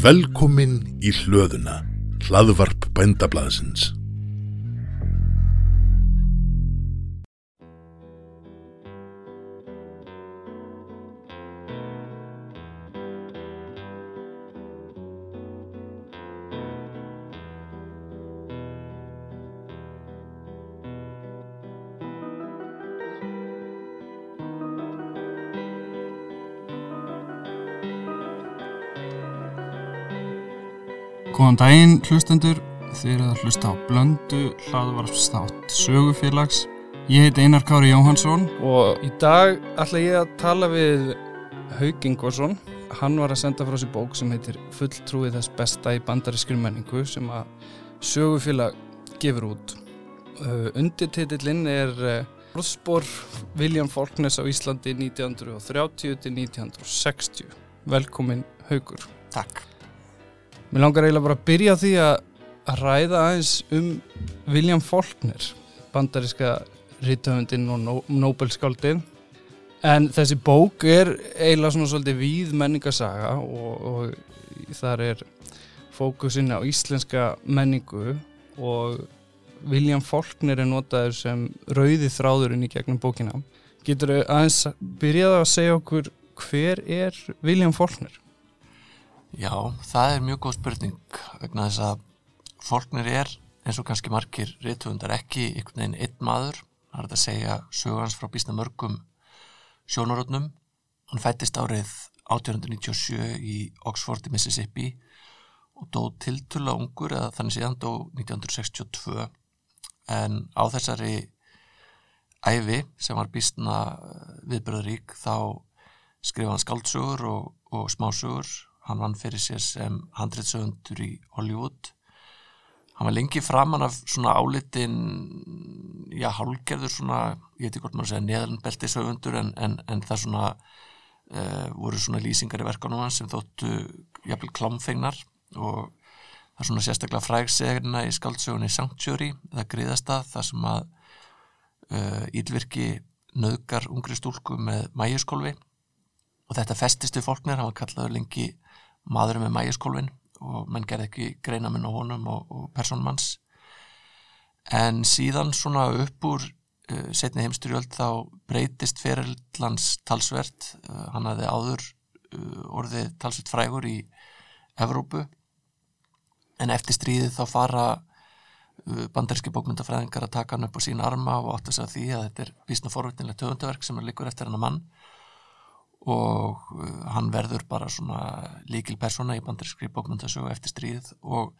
Velkomin í hlöðuna, hlaðvarp bændablaðsins. Góðan daginn hlustendur, þið eruð að hlusta á blöndu hlaðvarpstátt sögufélags. Ég heiti Einar Kári Jóhansson og í dag ætla ég að tala við Haug Ingvarsson. Hann var að senda frá sér bók sem heitir Fulltrúið þess besta í bandarískri menningu sem að sögufélag gefur út. Uh, Undirtitillinn er uh, Orðspor William Faulkners á Íslandi 1930 til 1960. Velkomin Haugur. Takk. Mér langar eiginlega bara að byrja því að, ræða aðeins um William Faulkner, bandaríska rítöfundin og nó, Nobelskáldin. En þessi bók er eiginlega svona svolítið víð menningasaga og, og þar er fókusin á íslenska menningu og William Faulkner er notaður sem rauði þráðurinn í gegnum bókina. Getur þau aðeins byrjað að segja okkur hver er William Faulkner? Já, það er mjög góð spurning vegna þess að fólknir er eins og kannski margir reytufundar ekki einhvern veginn einn maður. Það er að segja sögans frá bísna mörgum sjónarotnum hann fættist árið 1897 í Oxford í Mississippi og dó tiltulla ungur eða þannig síðan dó 1962 en á þessari æfi sem var bísna viðbröðurík þá skrifa hann skáldsögur og, og smásögur hann vann fyrir sér sem handreitsöfundur í Hollywood. Hann var lengi framann af svona álitin já, hálgerður svona ég veit ekki hvort maður segja neðanbeltisöfundur en, en, en það svona uh, voru svona lýsingar í verkanum hans sem þóttu jafnvel klámfegnar og það er svona sérstaklega frægsegna í skaldsögunni Sanctuary, það griðastað það sem að uh, ílvirki nöðgar ungri stúlku með mæjuskólfi og þetta festist við fólknir, hann var kallaður lengi maðurinn með mægiskólfin og menn gerði ekki greina minn á honum og, og personmanns en síðan svona upp úr uh, setni heimstyrjöld þá breytist ferildlans talsvert. Uh, hann hafði áður uh, orðið talsvert frægur í Evrópu. En eftir stríðið þá fara bandaríski bókmyndafræðingar að taka hann upp á sína arma og átt að segja því að þetta er vísna forveitinlega töfundaverk sem er líkur eftir hennar mann og hann verður bara svona líkil persóna í bandarískri bókmyndasögu eftir stríð og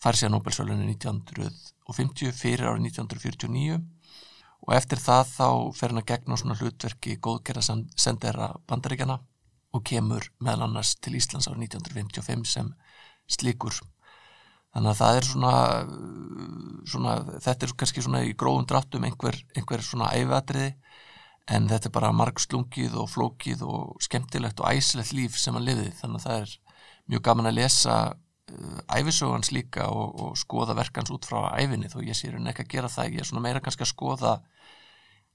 fær sér Nobel-sölunni 1950 fyrir árið 1949 og eftir það þá fer hann að gegna svona hlutverki góðgerða sendera bandaríkjana og kemur meðal annars til Íslands árið 1955 sem slíkur. Þannig að það er svona, svona þetta er kannski svona í gróðum dráttum einhver, einhver svona æfatriði en þetta er bara margslungið og flókið og skemmtilegt og æsilegt líf sem hann liði þannig að það er mjög gaman að lesa uh, æfisögans líka og, og skoða verkans út frá æfinni þó ég sé hérna ekki að gera það. Ég er svona meira kannski að skoða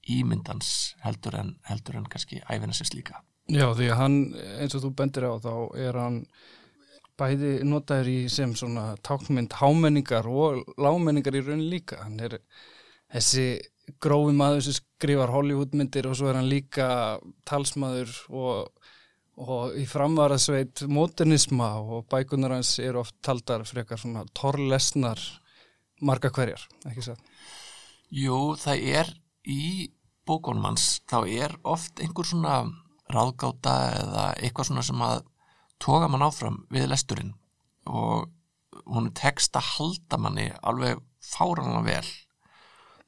ímyndans heldur en, heldur en kannski æfinna sér líka. Já því að hann eins og þú bendir á þá er hann bæði notaður í sem svona tákmynd hámenningar og lámenningar í raunin líka. Hann er þessi grófi maður sem skrifar Hollywoodmyndir og svo er hann líka talsmaður og, og í framvaraðsveit modernisma og bækunar hans er oft taldar frekar svona torrlesnar marga hverjar, ekki svo? Jú, það er í bókunum hans, þá er oft einhver svona ráðgáta eða eitthvað svona sem að toga mann áfram við lesturinn og hún text að halda manni alveg fáranlega vel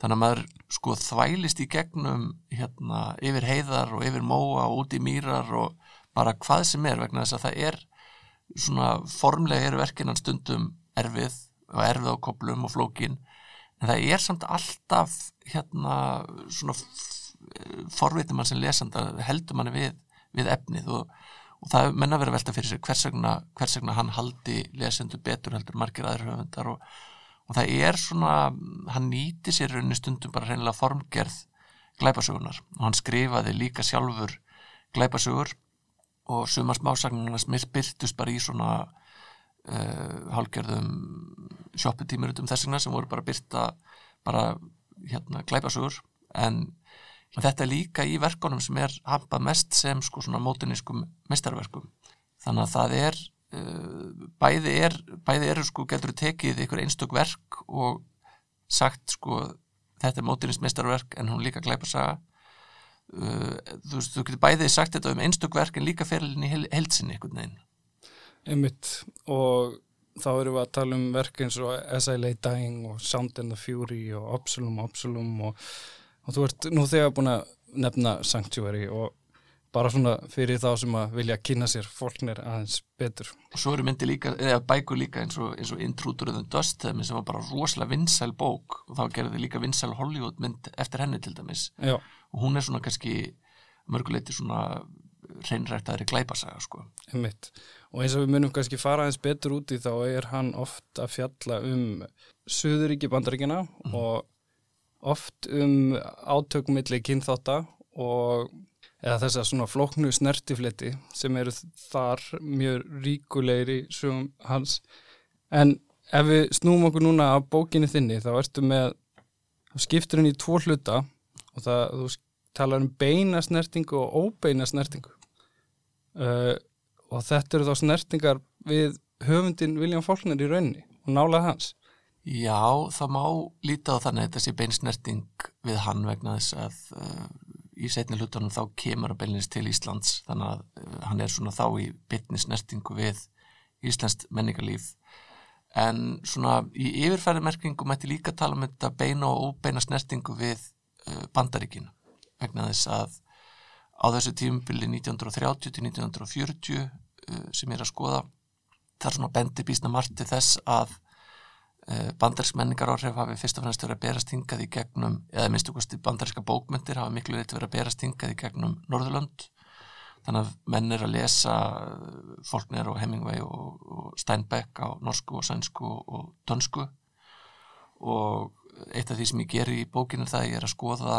þannig að maður sko þvælist í gegnum hérna yfir heiðar og yfir móa og út í mýrar og bara hvað sem er vegna þess að það er svona formlega eru verkinan stundum erfið og erfið á koplum og flókin. En það er samt alltaf hérna svona forvitum mann sem lesanda heldur manni við, við efnið og, og það menna verið að velta fyrir sér hvers vegna, hvers vegna hann haldi lesendu betur heldur margir aðri höfundar og og það er svona, hann nýti sér raunni stundum bara reynilega formgerð glæpasögunar og hann skrifaði líka sjálfur glæpasögur og sumar smásagnarnas byrtust bara í svona uh, hálgjörðum shopputímuritum þess vegna sem voru bara byrta bara hérna glæpasugur en þetta er líka í verkunum sem er hampað mest sem sko svona mótinískum mestarverkum þannig að það er uh, bæði er bæði eru sko getur tekið ykkur einstök verk og sagt sko þetta er mótinist mestarverk en hún líka glæpasaga uh, þú veist, þú getur bæðið sagt þetta um einstök verk en líka ferilin í heilsinni einhvern veginn. Einmitt. Og þá erum við að tala um verk eins og Lay Dying og Sound and the Fury og Absolum, Absolum og, og þú ert nú þegar búin að nefna Sanctuary og bara svona fyrir þá sem að vilja kynna sér fólknir aðeins betur. Og svo eru myndi líka, eða bækur líka eins og, og the Dust sem var bara rosalega vinsæl bók og þá gerði líka vinsæl Hollywood mynd eftir henni til dæmis Já. og hún er svona kannski mörguleiti svona reynræktaðri glæpasaga sko. Einmitt. Og eins og við munum kannski fara aðeins betur út í þá er hann oft að fjalla um Suðuríki bandaríkina mm. og oft um átökumilli kynþáta og eða þess að svona floknu snertifleti sem eru þar mjög ríkulegri sem hans. En ef við snúum okkur núna af bókinni þinni þá ertu með skipturinn í tvo hluta og það, þú talar um beina snertingu og óbeina snertingu uh, og þetta eru þá snertingar við höfundin William Faulkner í raunni og nálað hans. Já, það má líta á þannig að þetta sé bein snerting við hann vegna þess að uh, í setni hlutunum þá kemur að beilinist til Íslands þannig að uh, hann er svona þá í bitni snertingu við Íslandst menningarlíf. En svona í yfirfærimerkingu mætti líka tala um þetta beina og óbeina snertingu við uh, bandaríkinu vegna þess að á þessu tímubili 1930 til 1940 uh, sem ég er að skoða þar svona bendi bísna margt til þess að Eh, bandarísk menningar áhrif hafi fyrst og fremst verið að berast hingað í gegnum eða minnstu kosti bandaríska bókmyndir hafa miklu verið að berast hingað í gegnum Norðurlönd. Þannig að menn er að lesa eh, Faulkner og Hemingway og, og Steinbeck á norsku og sænsku og dönsku. Og eitt af því sem ég ger í bókinu það ég er að skoða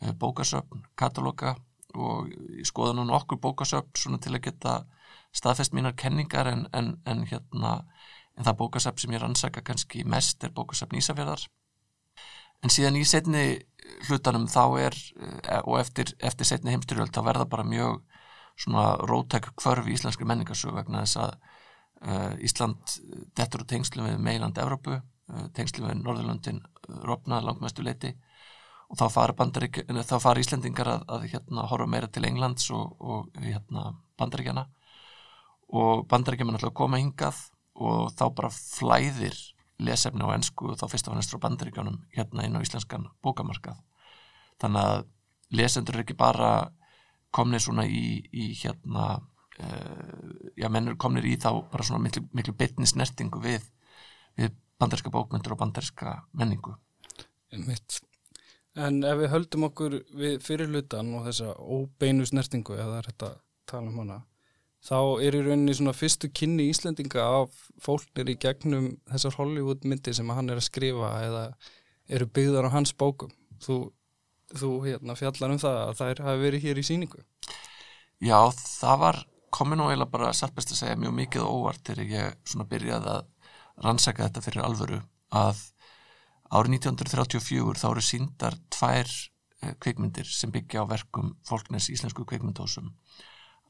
eh, bókasöfn, katalóga og ég skoða núna okkur bókasöfn svona til að geta staðfest mínar kenningar en, en, en hérna en það bókasafn sem ég rannsaka kannski mest er bókasafn Ísafjörðar en síðan í setni hlutanum þá er eh, og eftir, eftir setni heimstyrjöld þá verða bara mjög svona rótæk kvörf í íslenski menningarsög vegna þess að uh, Ísland dettur og tengslu við meiland Evrópu, uh, tengslu við Norðurlöndin rofna langmestu leiti og þá fara, þá fara Íslendingar að, að hérna, horfa meira til Englands og, og hérna, bandaríkjana og bandaríkjana er alltaf að koma hingað og þá bara flæðir lesefni á ennsku og þá fyrst og fannst frá bandaríkjónum hérna inn á íslenskan bókamarkað þannig að lesendur er ekki bara komnið svona í, í hérna uh, já mennur komnið í þá bara svona miklu, miklu betni snertingu við, við bandaríska bókmyndur og bandaríska menningu Mitt. En ef við höldum okkur við fyrirlutan og þessa óbeinu snertingu eða þetta tala um hana þá er í rauninni svona fyrstu kynni Íslendinga af fólknir í gegnum þessar Hollywood myndir sem hann er að skrifa eða eru byggðar á hans bókum. Þú, þú hérna, fjallar um það að þær hafi verið hér í síningu. Já, það var komin og eiginlega bara satt best að segja mjög mikið óvart þegar ég svona byrjaði að rannsaka þetta fyrir alvöru að árið 1934 þá eru síndar tvær eh, kvikmyndir sem byggja á verkum fólknes íslensku kvikmyndósum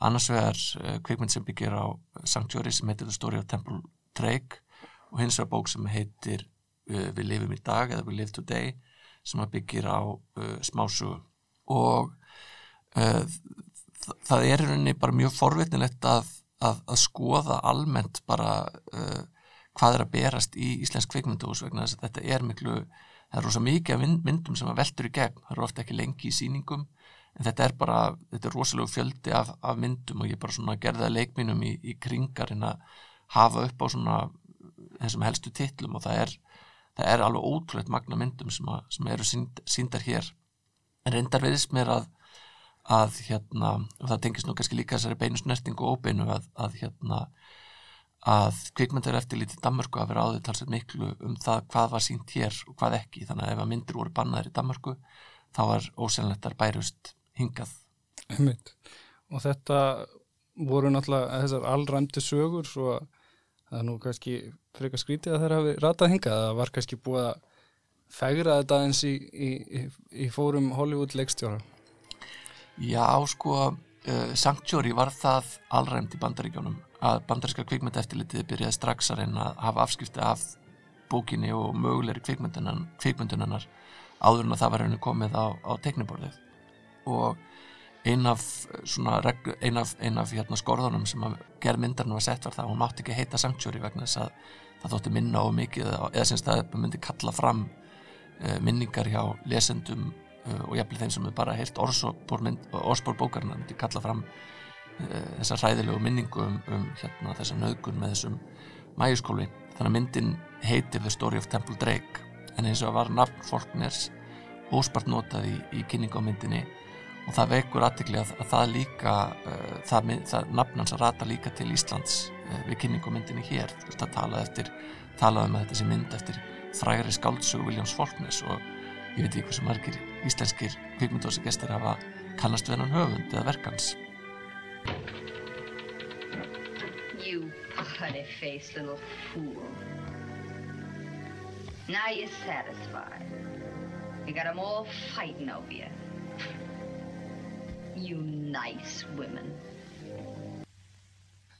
annars vegar uh, kvikmynd sem byggir á Sanctuary sem heitir The Story of Temple Drake og hins vegar bók sem heitir uh, Við lifum í dag eða We live today sem byggir á uh, smásu og það er í rauninni bara mjög forvitnilegt að, að, að skoða almennt bara hvað er að berast í Íslensk kvikmyndús vegna þess að þetta er miklu það er rosa mikið myndum sem að veldur í gegn. Það eru ofta ekki lengi í síningum en þetta er bara, þetta er rosalega fjöldi af, af myndum og ég bara svona gerði að leikminum í, í kringar en að hafa upp á svona þessum helstu titlum og það er, það er alveg ótrúleitt magna myndum sem, að, sem eru sínd, síndar hér. En reyndar viðist mér að að hérna, og það tengis nú kannski líka þessari beinu snerting og óbeinu að, að hérna að kvikmyndar eftir lítið Danmarku að vera áður talsveit miklu um það hvað var sínt hér og hvað ekki, þannig að ef að myndir voru bannaðir í Danmarku þá var ósennlettar bærust hingað. Einmitt. og þetta voru náttúrulega þessar allræmdi sögur svo það er nú kannski frekar skrítið að þeirra hafi ratað hingað. Það var kannski búið að fegra þetta eins í, í, í, fórum Hollywood leikstjóra. Já, sko uh, Sanctuary var það allræmt í bandaríkjónum að bandaríska kvikmyndaeftilitið byrjaði strax að reyna að hafa afskipti af bókinni og mögulegri kvikmyndunarnar áður en að það var reynu komið á, á tekniborðið og ein af, reglu, ein af, ein af hérna, skorðunum sem að gerð myndarinn var sett var það að hún mátti ekki heita Sanctuary vegna þess að það þótti minna á mikið eða sem það myndi kalla fram uh, minningar hjá lesendum uh, og jafnveg þeim sem er bara heilt orðspór bókarna myndi kalla fram uh, þessa hræðilegu minningu um, um hérna, þessa nöðgun með þessum mæjuskóli þannig að myndin heitir The Story of Temple Drake en eins og var nafn fólkners óspart notað í, í kynningu á myndinni og það vekur aðtikli að, að það líka uh, það, það nafnans að rata líka til Íslands uh, við kynningumyndinni hér. Þú veist að tala eftir, tala um að þetta sé mynd eftir frægri skáldsögu Williams Faulkners og ég veit ekki hversu margir íslenskir kvikmyndósagestir hafa kannast við hann höfund eða verkans You putty face little fool. Now you're satisfied. You got them all fighting over you You nice women.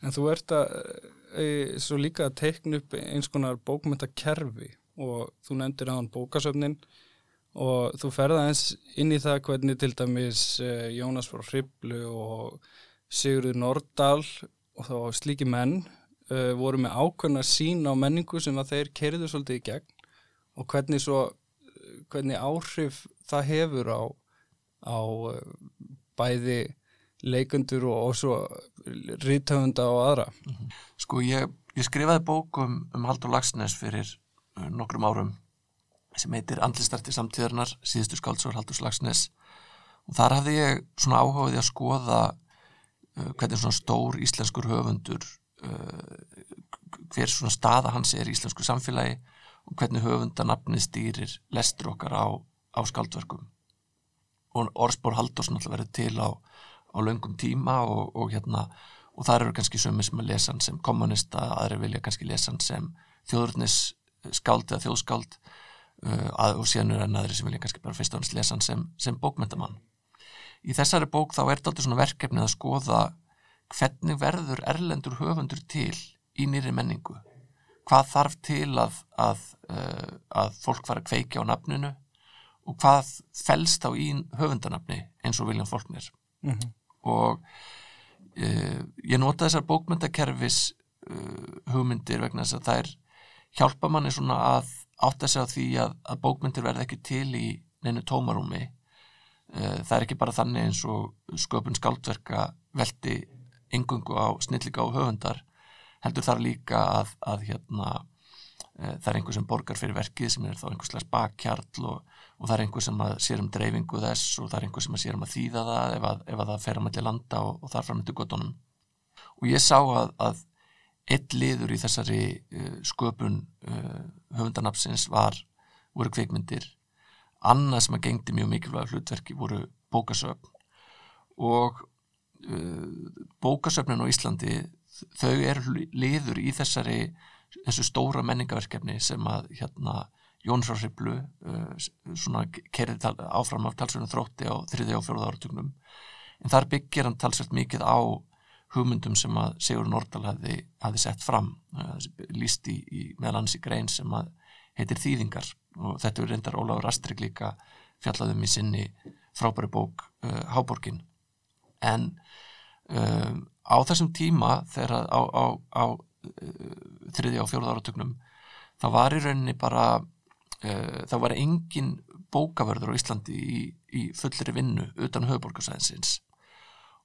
En þú ert að e, svo líka að teikna upp eins konar bókmyndakerfi og þú nefndir á hann bókasöfnin og þú ferða eins inn í það hvernig til dæmis e, Jónas frá Hriblu og Sigurður Nordal og þá slíki menn e, voru með ákveðna sín á menningu sem að þeir kerðu svolítið í gegn og hvernig, svo, hvernig áhrif það hefur á, á bæði leikundur og, og svo rítöfunda og aðra. Sko ég, ég skrifaði bókum um Haldur Lagsnes fyrir uh, nokkrum árum sem heitir Andlistarti samtíðarnar, síðustu skáldsór Haldur Lagsnes og þar hafði ég svona áhugaði að skoða uh, hvernig svona stór íslenskur höfundur uh, hver svona staða hans er í íslensku samfélagi og hvernig höfundanabni stýrir lestur okkar á, á skáldverkum og orðspór Halldórsson verið til á, á löngum tíma og, og hérna og það eru kannski sömur sem að lesa hann sem kommunista, aðri vilja kannski lesa hann sem þjóðurnis skáld eða þjóðskáld uh, og síðan eru enn aðri sem vilja kannski bara fyrst og annars lesa hann sem, sem bókmyndamann. Í þessari bók þá er þetta alltaf svona verkefni að skoða hvernig verður erlendur höfundur til í nýri menningu. Hvað þarf til að, að, uh, að fólk fara að kveikja á nafninu og hvað fælst á í höfundanafni eins og William Faulkner mm -hmm. og uh, ég nota þessar bókmyndakerfis uh, hugmyndir vegna þess að það er hjálpa manni svona að átta sig á því að, að bókmyndir verð ekki til í neinu tómarúmi uh, það er ekki bara þannig eins og sköpun skáldverka veldi yngungu á snillika á höfundar heldur þar líka að, að hérna það er einhver sem borgar fyrir verkið sem er þá einhverslega bakkjarl og og það er einhver sem sér um dreifingu þess og það er einhver sem sér um að þýða það ef, að, ef að það fer að melli landa og, og þar fram með göttunum og ég sá að, að eitt liður í þessari uh, sköpun uh, höfundanapsins var voru kveikmyndir annað sem að gengdi mjög mikilvæg hlutverki voru bókasöfn. Og uh, bókasöfnin á Íslandi þau eru liður í þessari þessu stóra menningaverkefni sem að hérna Jónsrásriplu uh, svona kerið áfram af talsverðinu þrótti á þriði og fjóruða áratugnum. En þar byggir hann talsvert mikið á hugmyndum sem að Sigur Nordal hafi, hafi sett fram. Uh, líst í, í í grein sem að heitir Þýðingar. Og þetta er reyndar Óláður Astrid líka fjallaðum í sinni frábæri bók uh, Háborgin. En um, á þessum tíma þegar á, á, á þriði og fjóruða áratugnum það var í rauninni bara það var engin bókavörður á Íslandi í, í fullri vinnu utan höfuborgarsæðinsins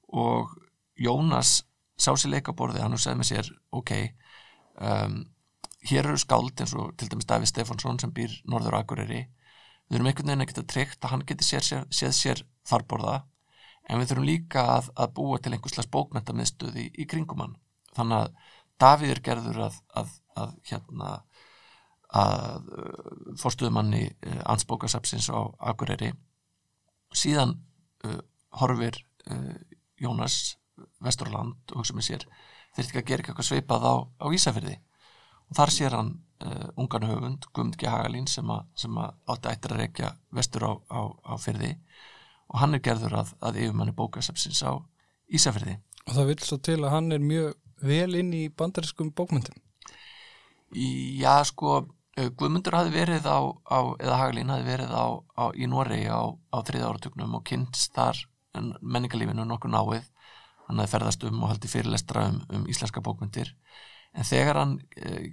og Jónas sá sér leikaborði, hann segði með sér ok, um, hér eru skáld eins og til dæmis Daví Stefánsson sem býr Norður Akureyri. Við þurfum einhvern veginn að geta tryggt að hann geti séð sér, séð sér farborða en við þurfum líka að, að búa til einhverslega bókmentamiðstöði í, í kringum hann. Þannig að Davíð er gerður að, að, að hérna að uh, fórstuðumanni uh, ansbókasapsins á Akureyri síðan uh, horfir uh, Jónas Vesturland og hugsa með sér þeir ekki að gera eitthvað sveipað á, á Ísafyrði og þar sér hann uh, ungan höfund, Guðmund G. Hagalín sem, a, sem a átti ættir að reykja vestur á, á, á fyrði og hann er gerður að, að yfirmanni bókasafsins á Ísafyrði Og það vil svo til að hann er mjög vel inn í bandariskum bókmyndum. Já, sko, Guðmundur hafi verið á, á eða Hagalín hafi verið á, á í Noregi á, á þriða áratugnum og kynst þar menningarlífinu nokkuð náið. Hann hafi ferðast um og haldi fyrirlestra um, um íslenska bókmyndir en þegar hann, uh,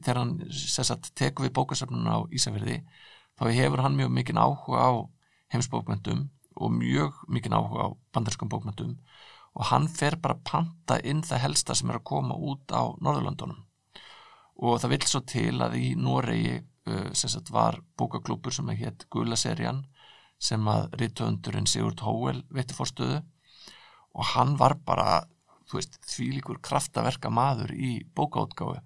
þegar hann sagt, tekur við bókasafnun á Ísafirði þá hefur hann mjög mikinn áhuga á heimsbókmyndum og mjög mikinn áhuga á bandarskum bókmyndum og hann fer bara að panta inn það helsta sem er að koma út á Norðurlandunum og það vill svo til að í Noregi uh, sem sagt var bókaklúpur sem heit Gula-serían sem að rítöndurinn Sigurd Hóel veitti fórstöðu og hann var bara veist, þvílíkur kraftaverka maður í bókaútgáfu.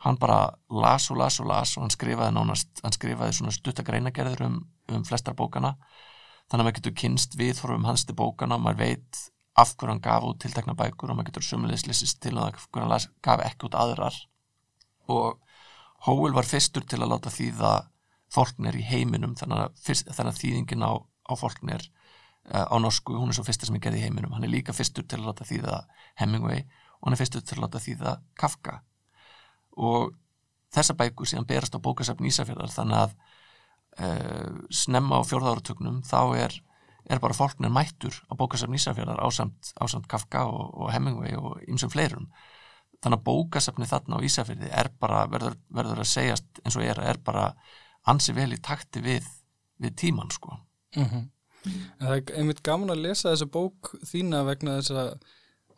Hann bara las og las og las og hann skrifaði nánast, hann skrifaði svona stuttagreinagerður um, um flestar bókana. Þannig að maður getur kynst viðhorfum hans til bókana, maður veit af hverju hann gaf út tiltekna bækur og maður getur sumulegis lýsist til að hverju hann gaf ekki út aðrar og Hóel var fyrstur til að láta þýða Faulkner í heiminum þannig að, fyrst, þannig að þýðingin á, á Faulkner uh, á norsku, hún er svo fyrsta sem er gerði í heiminum. Hann er líka fyrstur til að láta þýða Hemingway og hann er fyrstur til að láta þýða Kafka. Og þessa bækur síðan berast á bókasafn Ísafjörðar þannig að uh, snemma á fjórðáratögnum þá er, er bara Faulkner mættur á bókasafn Ísafjörðar ásamt, ásamt Kafka og, og Hemingway og ymsum fleirum þannig að bókasafni þarna á Ísafjörði er bara, verður, verður að segjast eins og er, er bara ansi vel í takti við, við tíman sko. Mm En það er einmitt gaman að lesa þessa bók þína vegna þess að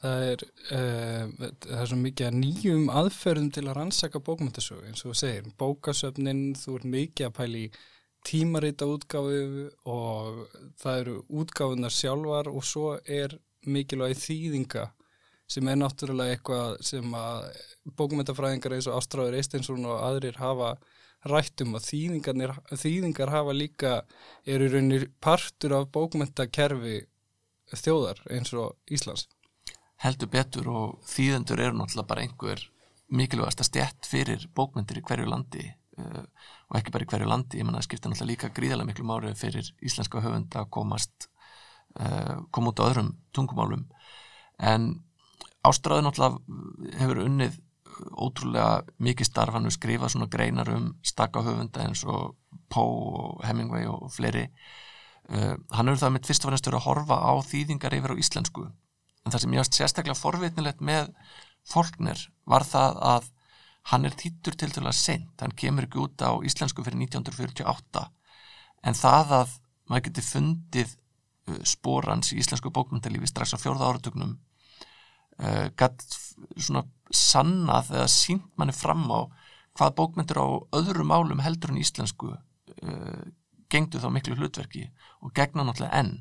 það er, uh, það er svo mikið nýjum aðferðum til að rannsaka bókmyndasögu eins og þú segir, bókasöfnin, þú ert mikið að pæli tímarita útgáfu og það eru útgáfunar sjálfar og svo er mikilvægi þýðinga sem er náttúrulega eitthvað sem að bókmyndafræðingar eins og Ástráður Eisteinsson og aðrir hafa rættum og þýðingar hafa líka eru í rauninni partur af bókmyndakerfi þjóðar eins og Íslands. Heldur betur og þýðendur eru náttúrulega bara einhver mikilvægast að stjætt fyrir bókmyndir í hverju landi uh, og ekki bara í hverju landi, ég menna að skipta náttúrulega líka gríðarlega miklu máru fyrir íslenska höfund að komast uh, koma út á öðrum tungumálum en Ástráður náttúrulega hefur unnið ótrúlega mikið starf. Hann við skrifa svona greinar um stakka höfunda eins og Poe og Hemingway og fleiri. Uh, hann hefur það með fyrst og fannst að horfa á þýðingar yfir á íslensku. En það sem ég ást sérstaklega forvitnilegt með Faulkner var það að hann er þýttur til til að sent, hann kemur ekki út á íslensku fyrir 1948 en það að maður geti fundið uh, spórans í íslensku bókmyndalífi strax á fjórða áratugnum uh, gætt svona sannað eða sínt manni fram á hvað bókmyndir á öðrum málum heldur en íslensku uh, gengdu þá miklu hlutverki og gegna náttúrulega enn.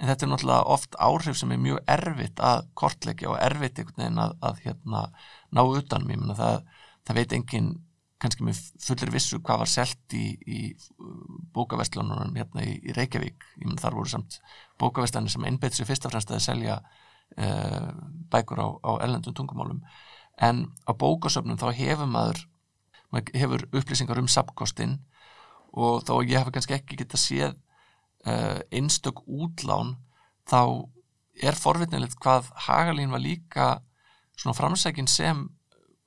En þetta er náttúrulega oft áhrif sem er mjög erfitt að kortleggja og erfitt einhvern veginn að, að hérna, ná utanum, ég menna það, það veit enginn kannski með fullir vissu hvað var selt í, í bókaverslunum hérna í, í Reykjavík, ég menna þar voru samt bókaverslanir sem einbeitt sér fyrst og fremst að selja uh, bækur á, á ellendum tungumálum. En á bókasöfnum þá hefur maður, maður hefur upplýsingar um sapkostinn og þó ég hef kannski ekki geta séð uh, einstök útlán þá er forvitnilegt hvað Hagalín var líka svona framsækin sem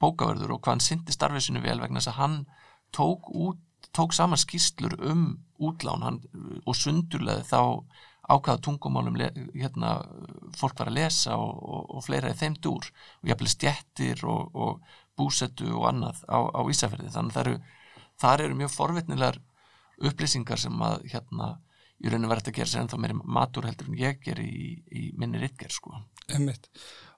bókaverður og hvað hann syndi starfið sinu vel vegna þess að hann tók, út, tók saman skýslur um útlán hann, og sundurleði þá ákvaða tungumálum hérna, fólk var að lesa og, og, og fleira í þeim dúr og jafnvel stjettir og, og búsettu og annað á, á Ísafjörði þannig það eru, þar eru mjög forvitnilegar upplýsingar sem að hérna í rauninu verður að gera sér ennþá meiri matur heldur en ég ger í, í minni rittger sko. Einmitt.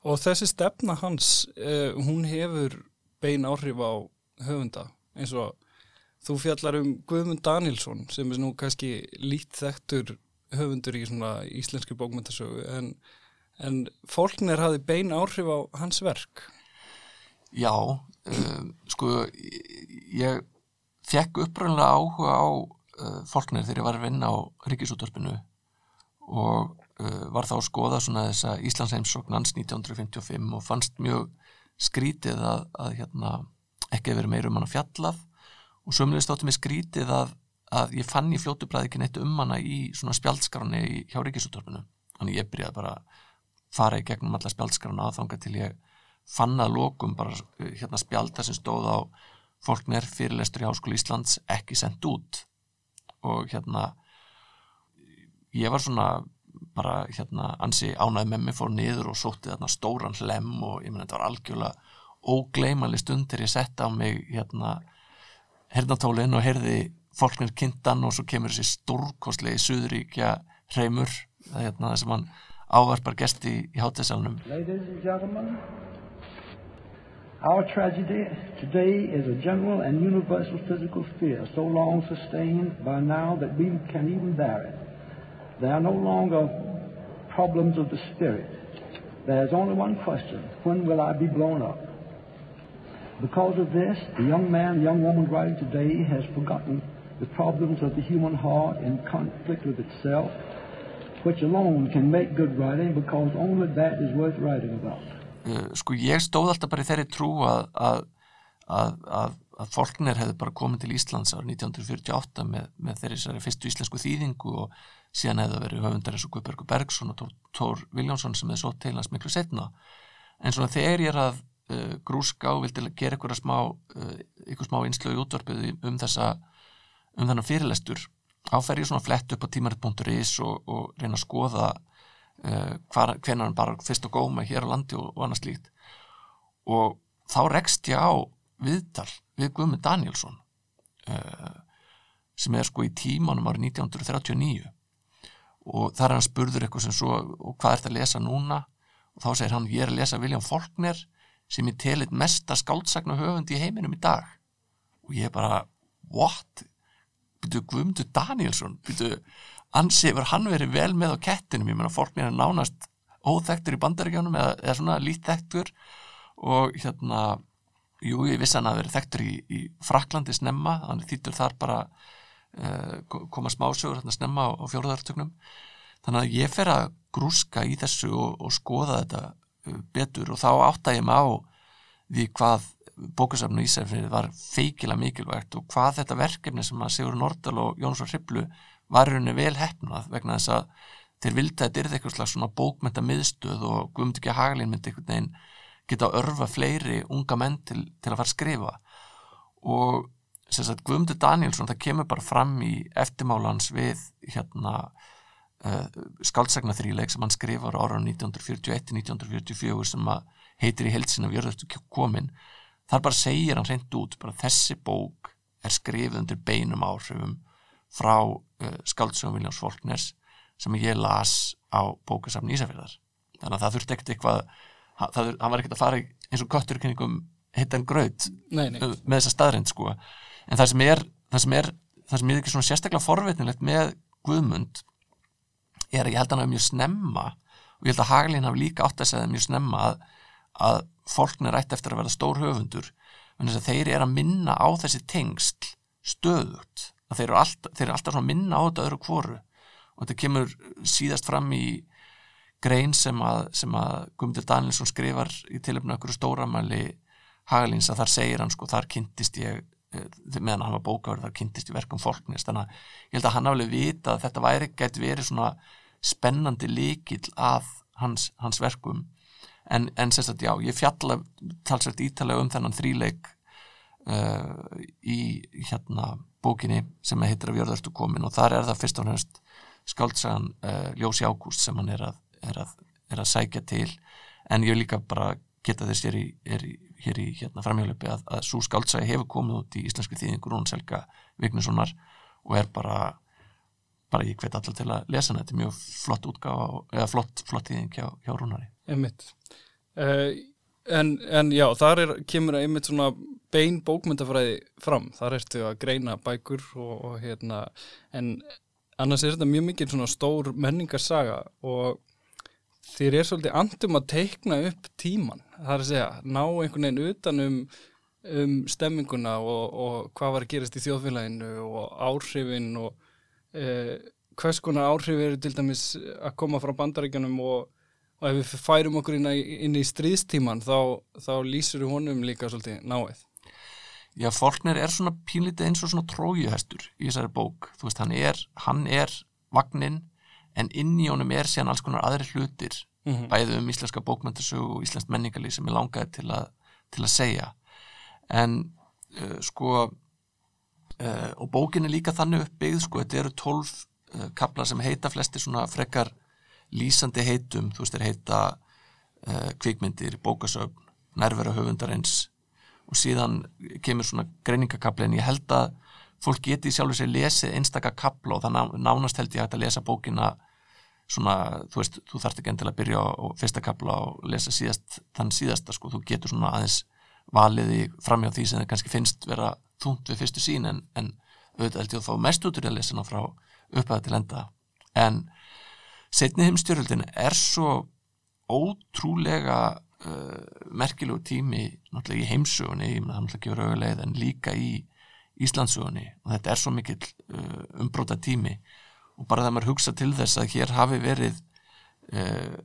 Og þessi stefna hans, uh, hún hefur bein áhrif á höfunda eins og þú fjallar um Guðmund Danielsson sem er nú kannski lít þekktur höfundur í svona íslenski bókmyndasögu en, en fólknir hafi bein áhrif á hans verk. Já, um, sko ég fekk uppröðinlega áhuga á uh, fólknir þegar ég var að vinna á Ríkisútvarpinu og uh, var þá að skoða svona þessa Íslands heimsóknans 1955 og fannst mjög skrítið að, að hérna ekki að vera meira um hana fjallað og sömulegist þóttu mig skrítið að, að ég fann í fljótu bræði ekki neitt um hana í svona spjaldskránni í, hjá Ríkisúttorfinu þannig ég byrjaði bara að fara í gegnum alla spjaldskrána aðfanga til ég fann að lokum bara uh, hérna spjaldar sem stóð á fólknir fyrirlestur í Háskóli Íslands ekki sendt út. Og hérna ég var svona bara hérna ansi ánæði með mig fór niður og sótti þarna stóran hlem og ég menn þetta var algjörlega ógleimali stund þegar ég sett á mig hérna hernatólinn og herði fólknir kynntan og svo kemur þessi stórkoslegi suðuríkja hreimur það er hérna það sem hann ávarpar gesti í, í hátæðsalunum Ladies and gentlemen, our tragedy today is a general and universal physical fear, so long sustained by now that we can even bear it. There are no longer problems of the spirit. There is only one question when will I be blown up? Because of this, the young man, young woman writing today has forgotten the problems of the human heart in conflict with itself, which alone can make good writing because only that is worth writing about. uh, sko ég stóð alltaf bara í þeirri trú að, að, að, að, Faulkner hefði bara komið til Íslands árið 1948 með, með þeirri fyrstu íslensku þýðingu og síðan hefði það verið höfundar eins og Guðbergur Bergson og Tór, Tór Viljánsson sem hefði svo hans miklu setna en svona þegar ég er að uh, grúska og vildi gera eitthvað smá uh, smá innslögu í útvarpið um þessa um þennan fyrirlestur áfer ég svona flett upp á tímarit.is og, og reyna að skoða uh, hvenar hann bara fyrst og góma hér á landi og, og annað slíkt. Og þá rekst ég á viðtal við Guðmund Danielsson uh, sem er sko í tímanum árið 1939 og þar er hann spurður eitthvað sem svo og hvað ert að lesa núna? Og þá segir hann ég er að lesa William Faulkner sem ég telit mesta skáldsagna höfund í heiminum í dag. Og ég er bara what? Byrju Guðmundur Danielsson byrju ansi hefur hann verið vel með á kettinum? Ég meina Faulkner er nánast óþektur í bandaríkjónum eða, eða svona lítþektur og hérna jú, ég vissi hann að verið þektur í, í Fraklandi snemma, hann þýttur þar bara uh, koma smásögur hérna snemma á, á fjóruðartögnum þannig að ég fer að grúska í þessu og, og skoða þetta uh, betur og þá átta ég mig á því hvað bókasafnu Ísafrið var feikilega mikilvægt og hvað þetta verkefni sem að Sigur Nordal og Jónsson Hriblu var rauninni vel hefnað vegna þess að þeir vildi að þetta er eitthvað slags svona bókmenta miðstöð og Guðmundur ekki Hagalín myndi einhvern veginn geta að örfa fleiri unga menn til, til að fara að skrifa. Og sem sagt Guðmundur Danielsson það kemur bara fram í eftirmálans við hérna uh, skáldsagna þríleik sem hann skrifar ára 1941-1944 sem að heitir í heilsin af jörðarstu komin þar bara segir hann hreint út bara þessi bók er skrifið undir beinum áhrifum frá uh, skáldsögum Viljáns Fólkners sem ég las á bókasafn Ísafjörðar þannig að það þurfti ekkert eitthvað það, hann var ekkert að fara eins og köttur kringum hittan uh, með þessa staðrind sko. En það sem er það sem er, það sem er ekki svona sérstaklega forvitnilegt með Guðmund er að ég held að hann hafa mjög snemma og ég held að Haglín hafi líka átt að segja mjög snemma að, að fólknir ætti eftir að vera stór höfundur en þess að þeir eru að minna á þessi tengsl stöðut þeir eru alltaf, þeir eru alltaf að minna á þetta öðru kvoru og þetta kemur síðast fram í grein sem að, að Guðmundur Danielsson skrifar í tilöfnu okkur stóramæli Hagalins að þar segir hann sko, þar kynntist ég meðan hann var bókaður þar kynntist í verkum fólknist þannig að ég held að hann hafði vita að þetta væri gæti verið svona spennandi líkil að hans, hans verkum en, en sérstætt já, ég fjalla talsvægt ítalega um þennan þríleik uh, í hérna bókinni sem heitir af Jörðarstu komin. Og þar er það fyrst og fremst skaldsagan uh, Ljósi Ágúst sem hann er að, er, að, er að sækja til. En ég líka bara geta þess er í, í hér í hérna framhjálpi að, að svo skáldsæði hefur komið út í íslenski þýðingur hún Selga Vignessonar og er bara bara ég hvet allar til að lesa hana. Þetta er mjög flott útgáfa eða flott, flott þýðing hjá, hjá Rúnari Einmitt. Uh, en, en já, þar er, kemur einmitt svona bein bókmyndafræði fram. Þar ertu að greina bækur og, og hérna en annars er þetta mjög mikil svona stór menningarsaga og þér er svolítið andum að teikna upp tíman, það er að segja ná einhvern veginn utan um, stemminguna og, og hvað var að gerast í þjóðfélaginu og áhrifin og eh, hvers konar áhrif eru til dæmis að koma frá bandaríkjanum og, og ef við færum okkur inn, að, inn í stríðstíman þá, þá lýsur við honum líka svolítið náið. Já, Faulkner er svona pínlítið eins og svona trójuhestur í þessari bók, þú veist, hann er hann er vagnin en inn í honum er síðan alls konar aðri hlutir Mhm. bæði um íslenska bókmyndasögu og íslenskt menningalíf sem ég langaði til að, til að segja. En uh, sko uh, og bókin er líka þannig uppbyggð sko, þetta eru tólf uh, kaplar sem heita flesti svona frekar lýsandi heitum, þú veist, þeir heita uh, kvikmyndir, bókasögn nærvera höfundarins og síðan kemur svona greiningakapli en ég held að fólk geti sjálfur sér lesið einstaka kapla og það ná, nánast held ég að lesa bókina svona, þú veist, þú þarft ekki endilega að byrja á, fyrsta kapla og lesa síðast þann síðasta, sko, þú getur svona aðeins valiði framjá því sem það kannski finnst vera þúnt við fyrstu sín en, en auðvitað held ég að fá mest út úr að lesa hana frá upphæða til enda. En setni heimstjöröldin er svo ótrúlega uh, merkilegu tími náttúrulega í heimsögunni, ég meina það náttúrulega gefur auðulegð en líka í Íslandsögunni og þetta er svo mikill uh, umbróta tími og bara þegar maður hugsa til þess að hér hafi verið uh,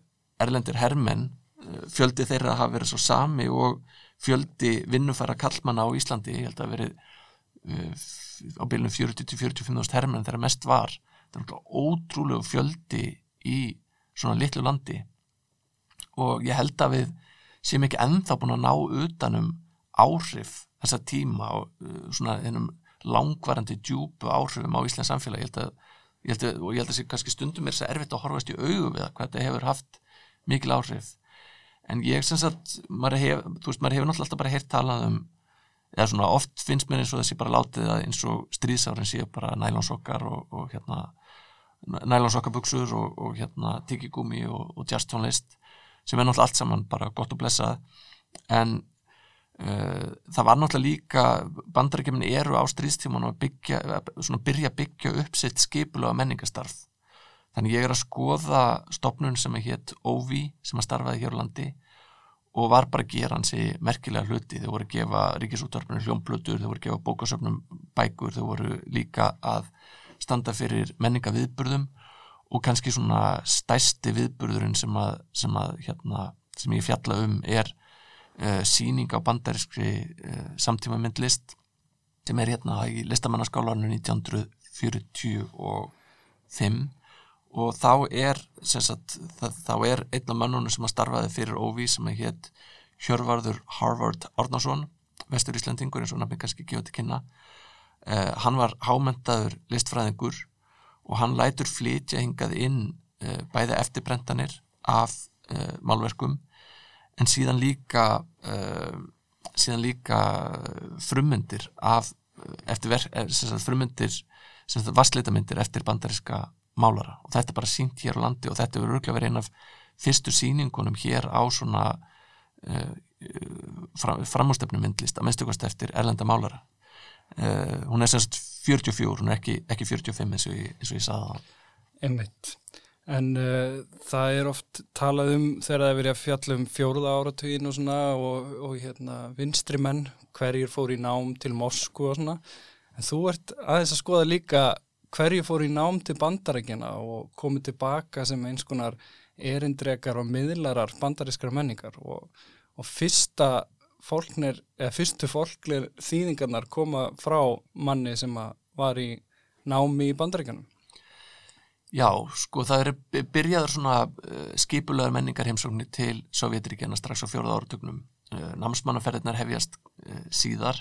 erlendir hermenn uh, fjöldi þeirra hafi verið svo sami og fjöldi vinnufæra kallmanna á Íslandi, ég held að verið uh, á bylunum 40-45 hermenn þegar mest var þetta er náttúrulega ótrúlegu fjöldi í svona litlu landi. Og ég held að við séum ekki ennþá búin að ná utanum áhrif þessa tíma og uh, svona þennum langvarandi djúpu áhrifum á Íslands samfélag. Ég held að, ég held að, og ég held að sé kannski stundum er þess að erfitt að horfast í augu við að hvað þetta hefur haft mikil áhrif. En ég sagt, maður hef, þú veist, maður hefur náttúrulega alltaf bara heyrt talað um eða svona oft finnst mér eins og þessi bara látið að eins og stríðsárin séu bara nælonsokkar og, og hérna nælonsokkabuxur og, og hérna tikigúmi og, og jazztónlist sem er náttúrulega allt saman bara gott og blessað. En uh, það var náttúrulega líka bandarækjumin eru á stríðstíman og byggja, svona byrja að byggja upp sitt skipulega menningastarf þannig ég er að skoða stopnun sem er hétt OVI sem að starfaði hér á landi og var bara að gera hansi merkilega hluti. Þau voru að gefa ríkisútvarpinu hljómblötur þau voru að gefa bókasöfnum bækur þau voru líka að standa fyrir menningaviðburðum og kannski svona stæsti viðburðurinn sem að, sem að hérna, sem ég fjalla um er uh, síning á bandariskri uh, samtíma myndlist sem er hérna í listamannaskálarnu 1945 og þá er sagt, það, þá er einn af mannunum sem að starfaði fyrir Óvi sem að hétt Hjörvarður Harvard Árnason vestur Íslandingur eins og nafni kannski gefa til kynna uh, hann var hámentaður listfræðingur og hann lætur flytja hingað inn uh, bæði eftirbrentanir af uh, málverkum en síðan líka síðan líka frummyndir af frummyndir vastlitamindir eftir bandariska málara. Og þetta er bara sínt hér á landi og þetta verður örgulega verið einn af fyrstu síningunum hér á svona fram, framústefnum myndlist að minnstugast eftir erlenda málara uh, hún er semst 44, hún er ekki, ekki 45 eins og ég, eins og ég það Einmitt. En uh, það er oft talað um þegar það er verið að fjalla um fjóruða áratugin og svona og, og hérna vinstri menn, hverjir fór í nám til Moskú og svona. En þú ert aðeins að skoða líka hverju fór í nám til bandarækjana og komið tilbaka sem eins konar erindrekar og miðlarar bandariskar menningar og, og fyrsta fólknir, eða fyrstu fólklir þýðingarnar koma frá manni sem var í námi í bandarækjanum. Já, sko það er byrjaður svona uh, skipulegar menningar heimsóknir til Sovjetríkjana strax á fjóruða áratögnum. Uh, námsmannaferðirnar hefjast uh, síðar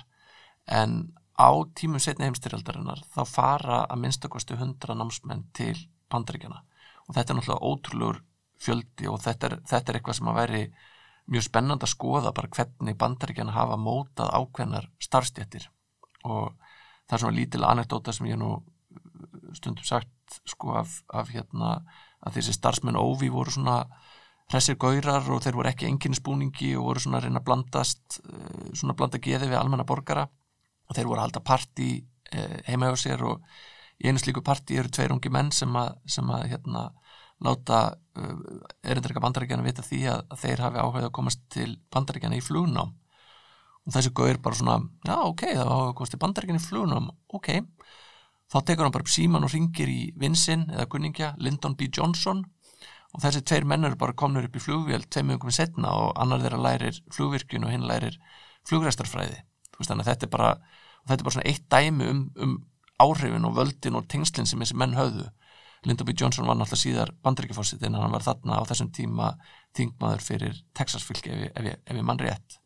en á tímum setni heimstyrjaldarinnar þá fara að minnstakosti hundra námsmenn til bandaríkjana og þetta er náttúrulega ótrúlegur fjöldi og þetta er, þetta er eitthvað sem að veri mjög spennand að skoða bara hvernig bandaríkjana hafa mótað ákveðnar starfstjættir og það er svona lítil anekdóta sem ég nú stundum sagt sko af, af hérna að þessi starfsmenn óvi voru svona hressir gaurar og þeir voru ekki enginnisbúningi og voru svona að reyna að blandast svona að blanda geði við almenna borgara. Og þeir voru að halda partí eh, heima hjá sér og í einu slíku partí eru tveir ungi menn sem að, sem að hérna, láta uh, erindrika bandaríkjana vita því að, að þeir hafi áhuga að komast til bandaríkjana í flugnám. Og þessi gaur bara svona já ok, það var áhuga að komast til bandaríkjana í flugnám ok, þá tekur hann bara síman og ringir í vinsinn eða kunningja Lyndon B. Johnson. Og þessi tveir menn eru bara komnur upp í flugvél tveim mjögum setna og annar þeirra lærir flugvirkjun og hinn lærir veist þannig að þetta er bara þetta er bara eitt dæmi um, um áhrifin og völdin og tengslinn sem þessi menn höfðu Lyndon B. Johnson var náttúrulega síðar bandaríkjafórsitt en hann var þarna á þessum tíma þingmaður fyrir Texas fylki ef, ef, ef ég mann rétt.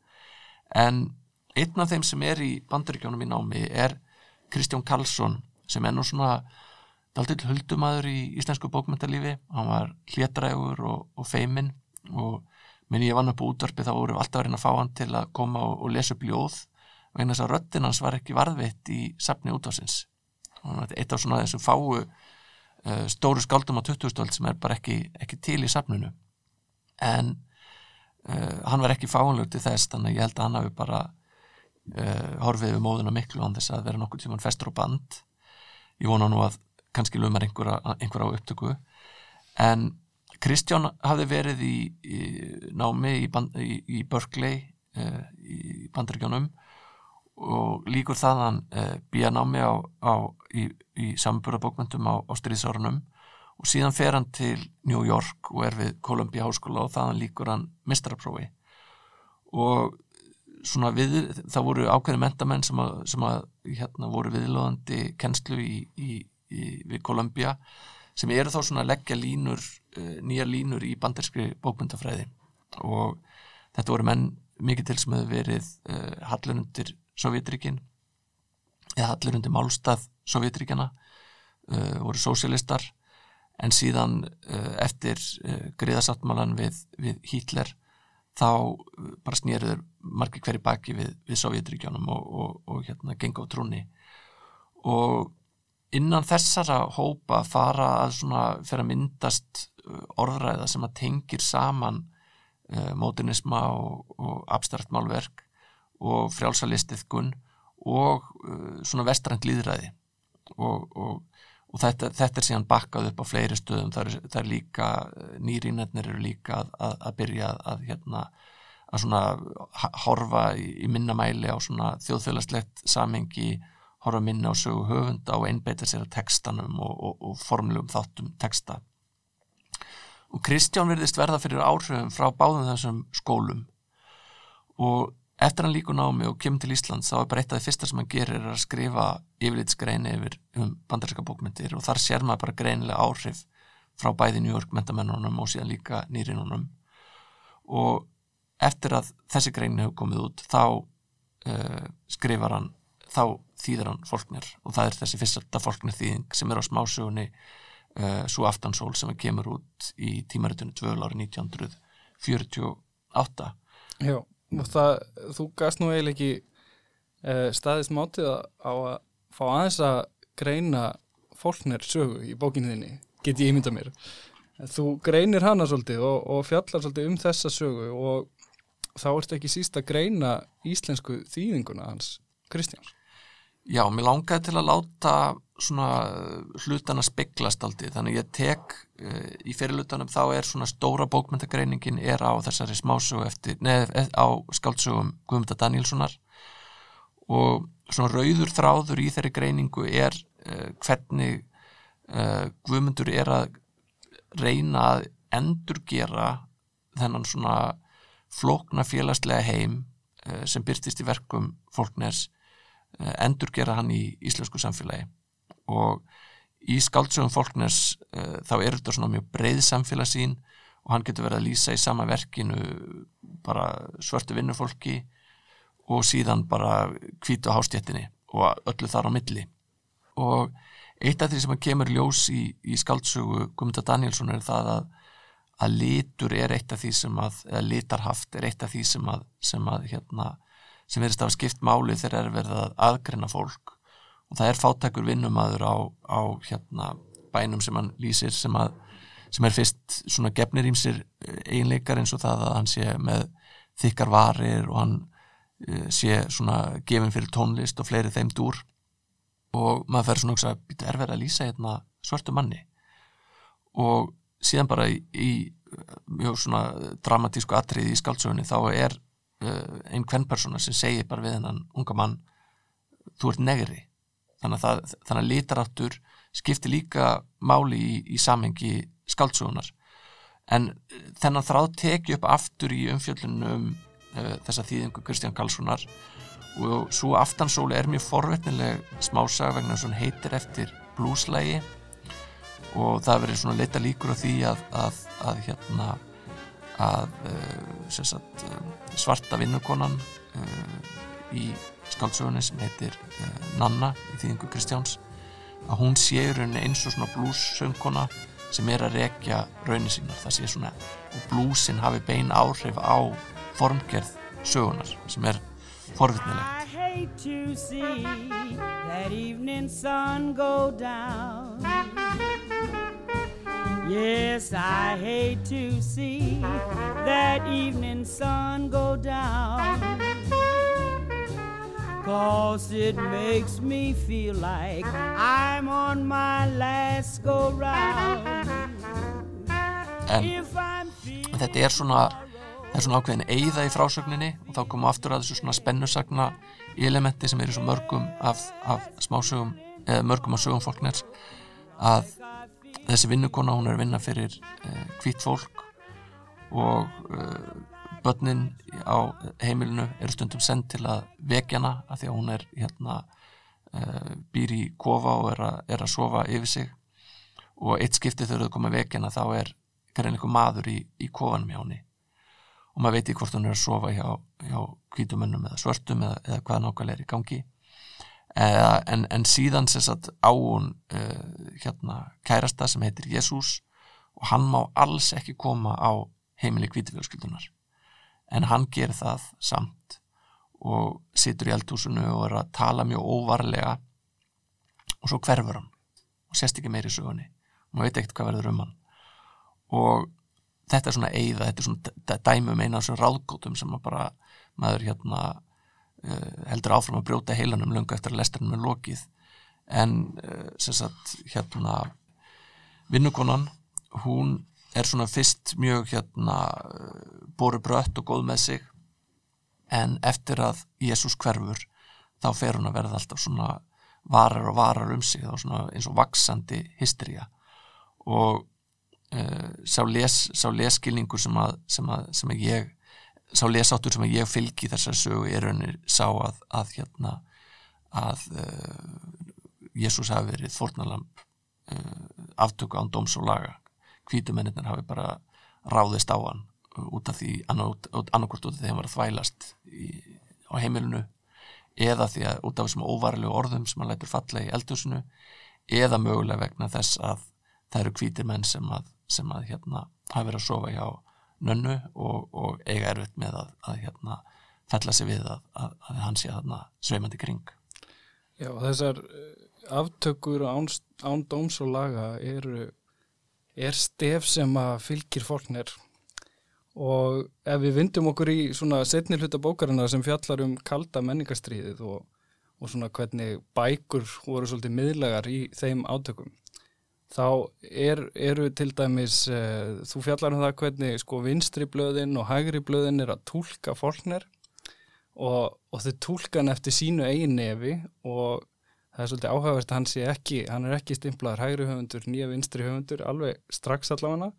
En einn af þeim sem er í bandaríkjónum í námi er Kristján Karlsson sem er nú svona daldill huldumæður í íslensku bókmyndalífi hann var hlétrægur og, og feiminn og minni ég vann upp útvarpi þá voru alltaf reyna að fá hann til að koma og, og lesa upp ljóð vegna þess að röddinn hans var ekki varðveitt í safni útvarsins hann var eitt af svona þessum fáu stóru skáldum á 20-stöld sem er bara ekki, ekki til í safninu. En uh, hann var ekki fáanlegur til þess þannig að ég held að hann hafi bara uh, horfið við móðuna miklu án þess að vera nokkuð tíman festur og band. Ég vona nú að kannski lumar einhver, einhver á upptöku. En Kristján hafði verið í, í námi í, í, í uh, í bandaríkjónum og líkur þaðan uh, býja námi á, á, í, í samburðabókmyndum á, á stríðsárunum. Og síðan fer hann til New York og er við Columbia Háskóla og þaðan líkur hann mistraprófi og svona við, það voru ákveðin mentamenn sem að, sem að hérna voru viðlóðandi kennslu í, í, við Columbia sem eru þá svona að leggja línur, uh, nýja línur í banderskri bókmyndafræði og þetta voru menn mikið til sem hefur verið uh, hallur undir Sovjetríkin eða hallur undir málstað Sovjetríkjana uh, voru sósialistar en síðan uh, eftir uh, griðasáttmálan við, við Hitler þá uh, bara snýruður margir hverju baki við, við Sovjetríkjónum og, og, og hérna genga á trúni og innan þessara hópa fara að svona fyrir að myndast uh, orðræða sem að tengir saman uh, mótinisma og, og abstrakt málverk og frjálsalistiðkun og uh, svona vestrænt líðræði og, og, og þetta, þetta er síðan bakkað upp á fleiri stöðum. Það er, það er líka, nýrínetnir eru líka að, að, að byrja að, hérna að svona horfa í, í minna mæli á svona þjóðfélagslegt samhengi horfa minna á sögu höfunda og einbeita sér að textanum og, og, og formlegum þáttum texta. Og Kristján virðist verða fyrir áhrifum frá báðum þessum skólum. Og eftir hann líkur námi og kemur til Íslands þá er bara eitt af því fyrsta sem hann gerir er að skrifa yfirlitsgreini yfir um bandarinska bókmyndir og þar sér maður bara greinilega áhrif frá bæði New York mentamennunum og síðan líka nýrinunum og eftir að þessi greini hefur komið út þá uh, skrifar hann þá þýðir hann fólknir og það er þessi fyrsta fólknir þýðing sem er á smásögunni uh, svo aftansól sem kemur út í tímaritunni 12 ári 1948 Já, og það, þú gast nú eiginlega ekki uh, staðist mátið á að fá aðeins að greina fólknir sögu í bókinu þinni, get ég ímynda mér. Þú greinir hana svolítið og, og fjallar svolítið um þessa sögu og þá ertu ekki síst að greina íslensku þýðinguna hans, Kristjáns. Já, mér langaði til að láta svona hlutana speglast aldrei, þannig ég tek uh, í fyrirlutanum þá er svona stóra bókmyndagreiningin er á þessari smásögu eftir, neð á skáldsögum Guðmunda Danielssonar og svona rauður þráður í þeirri greiningu er uh, hvernig uh, Guðmundur er að reyna að endurgera þennan svona flókna félagslega heim sem byrtist í verkum fólkners endurgera hann í íslensku samfélagi. Og í skáldsögum fólkners uh, þá er þetta svona mjög breið samfélagsín og hann getur verið að lýsa í sama verkinu bara svörtu vinnufólki og síðan bara hvítu hástjettinni og öllu þar á milli. Og eitt af því sem kemur ljós í, í skáldsögu Guðmunda Danielsson er það að, að litur er eitt af því sem að eða litarhaft er eitt af því sem að sem að hérna sem verðist að skipt máli þegar er verið að aðgreina fólk. Og það er fátækur vinnumadur á, á hérna bænum sem hann lýsir sem að sem er fyrst svona gefnir ímsir eiginleikar eins og það að hann sé með þykkar varir og hann eh, sé svona gefin fyrir tónlist og fleiri þeim dúr. Og maður fer svona að hugsa býta er verið að lýsa hérna svörtu manni? Og síðan bara í, í mjög svona dramatísku atriði í skáldsögunni þá er uh, ein kvennpersona sem segir bara við hennan unga mann þú ert negri. Þannig að, þannig að litaráttur skiptir líka máli í, í samhengi skáldsögunar en þennan þráð teki upp aftur í umfjöllunum um uh, þessa þýðingu Kristján Karlssonar. Og svo aftansóli er mjög forvetnileg smásaga vegna hún heitir eftir blúslægi og það verið svona leita líkur á því að, að, að hérna að uh, sagt, uh, svarta vinnukonan uh, í skáldsögunni sem heitir Nanna í þýðingu Kristjáns að hún sé rauninni eins og svona blússöngkona sem er að rekja raunin sínar. Það sé svona og blúsin hafi bein áhrif á formgerð sögunar sem er forvittnilegt I hate to see that evening sun go down Yes, I hate to see that evening sun go down. Cause it makes me feel like I'm on my last go round. En þetta er svona það er svona ákveðin eigða í frásögninni og þá komum aftur að þessu svona spennusagna elementi sem er í svo mörgum af, af smásögum, eða mörgum af sögum fólkners að þessi vinnukona hún er að vinna fyrir uh, hvít fólk og uh, börnin á heimilinu eru stundum send til að vekja hana af því að hún er hérna uh, býr í kofa og er að, er að sofa yfir sig. Og eitt skipti þau koma að vekja hana þá er einhver maður í, í kofanum hjá henni. Og maður veit ekki hvort hún er að sofa hjá, hvítumönnum eða svörtum eða, eða hvað nákvæmlega er í gangi en, en síðan sem sagt á hún uh, hérna kærasta sem heitir Jésús og hann má alls ekki koma á heimili hvítufjölskyldunar en hann gerir það samt og situr í eldhúsinu og er að tala mjög óvarlega og svo hverfur hann og sést ekki meiri í sögunni. Og maður veit ekkert hvað verður um hann. Og þetta er svona eigða, þetta er svona dæmum eina af þessum ráðgótum sem að bara maður hérna heldur áfram að brjóta heilanum löngu eftir að lesturinn er lokið. En uh, sem sagt hérna vinnukonan hún er svona fyrst mjög hérna boru brött og góð með sig. En eftir að Jésús hverfur þá fer hún að verða alltaf svona varar og varar um sig. Þá svona eins og vaksandi hystería. Og uh, sá, les, sá leskilningur sem að, sem að, sem að ég sá lesáttur sem ég fylgi þessar sögu er raunir sá að, að hérna að uh, Jésús hafi verið fórnalamb uh, aftöku án dóms og laga. Hvítumennir hafi bara ráðist á hann út af því annarkvort út af því að hann var að þvælast í, á heimilinu eða því að út af þessum óvarlegu orðum sem hann lætur falla í eldhúsinu eða mögulega vegna þess að það eru hvítir menn sem að, sem að hérna hafa verið að sofa hjá nönnu og, og eiga erfitt með að, að hérna fella sig við að, að, að hann sé þarna sveimandi kring. Já, þessar eh, aftökur án, án dóms og laga eru er stef sem að fylgir fólknir. Og ef við vindum okkur í svona setni hluta bókarina sem fjallar um kalda menningastriðið og, og svona hvernig bækur voru svolítið miðlegar í þeim átökum þá er, eru til dæmis uh, þú fjallar um það hvernig sko vinstri blöðin og hægri blöðin er að tólka fólknir og, og þau tólka hann eftir sínu eigin nefi og það er svolítið áhugavert að hann sé ekki, hann er ekki stimplaður hægri höfundur, nýja vinstri höfundur alveg strax allavega.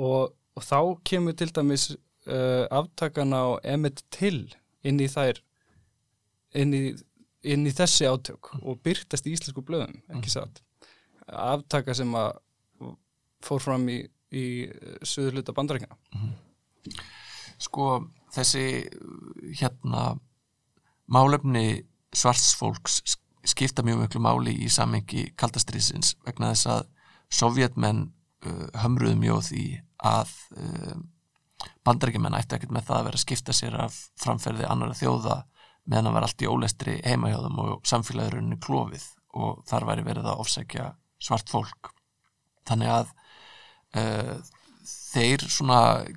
Og, og þá kemur til dæmis uh, aftakan á Emmett Till inn í þær inn í, inn í þessi átök og byrtast í íslensku blöðum, ekki satt aftaka sem að fór fram í, í söður hluta bandarækina Sko þessi hérna málefni svartsfólks skipta mjög miklu máli í samengi kaldastriðsins vegna þess að sovjetmenn uh, hömruðu mjög því að uh, bandarækjumenn ætti ekkert með það að vera að skipta sér af framferði annara þjóða meðan að vera allt í ólestri heimahjóðum og samfélagurinn klófið og þar væri verið að ofsækja svart fólk. Þannig að uh, þeir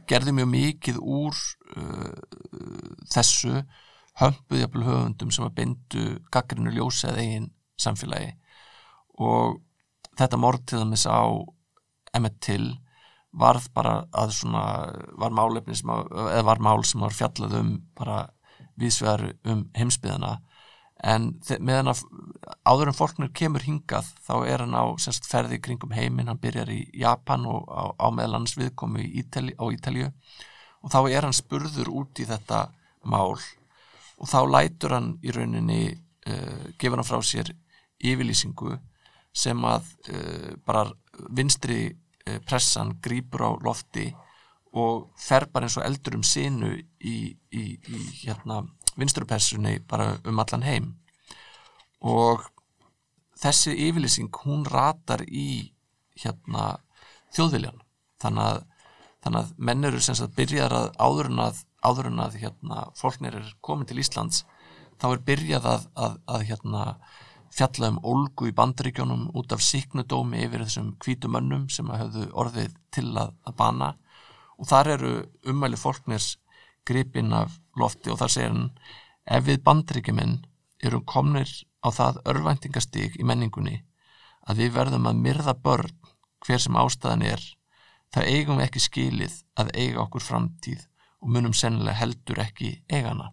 gerði mjög mikið úr uh, þessu hömpuð jafnvel höfundum sem að bindu gaggrinu ljósi eða eigin samfélagi. Og þetta mortiðamis á Emmett Till varð bara að svona var að, var mál sem var fjallað um bara viðsvegar um heimsbyðana en meðan að áður en fólknir kemur hingað þá er hann á semst, ferði kringum heiminn, hann byrjar í Japan og á, á meðlans viðkomi Ítali, á Ítalju og þá er hann spurður út í þetta mál og þá lætur hann í rauninni uh, gefur hann frá sér yfirlýsingu sem að uh, bara vinstri uh, pressan grýpur á lofti og fer bara eins og eldur um sinu í, í, í hérna, vinstrupressunni bara um allan heim. Og þessi yfirlýsing hún ratar í hérna þjóðviljan þannig að, þannig að menn eru sem sagt byrjar að áður en að, áður en að hérna, fólknir er komin til Íslands þá er byrjað að, að, að hérna, fjalla um olgu í bandaríkjónum út af síknudómi yfir þessum kvítumönnum sem að höfðu orðið til að bana. Og þar eru umæli fólknirs gripinn af lofti og þar segir hann ef við bandaríkjuminn eru komnir á það örvæntingastík í menningunni að við verðum að myrða börn hver sem ástæðan er þá eigum við ekki skilið að eiga okkur framtíð og munum sennilega heldur ekki eigana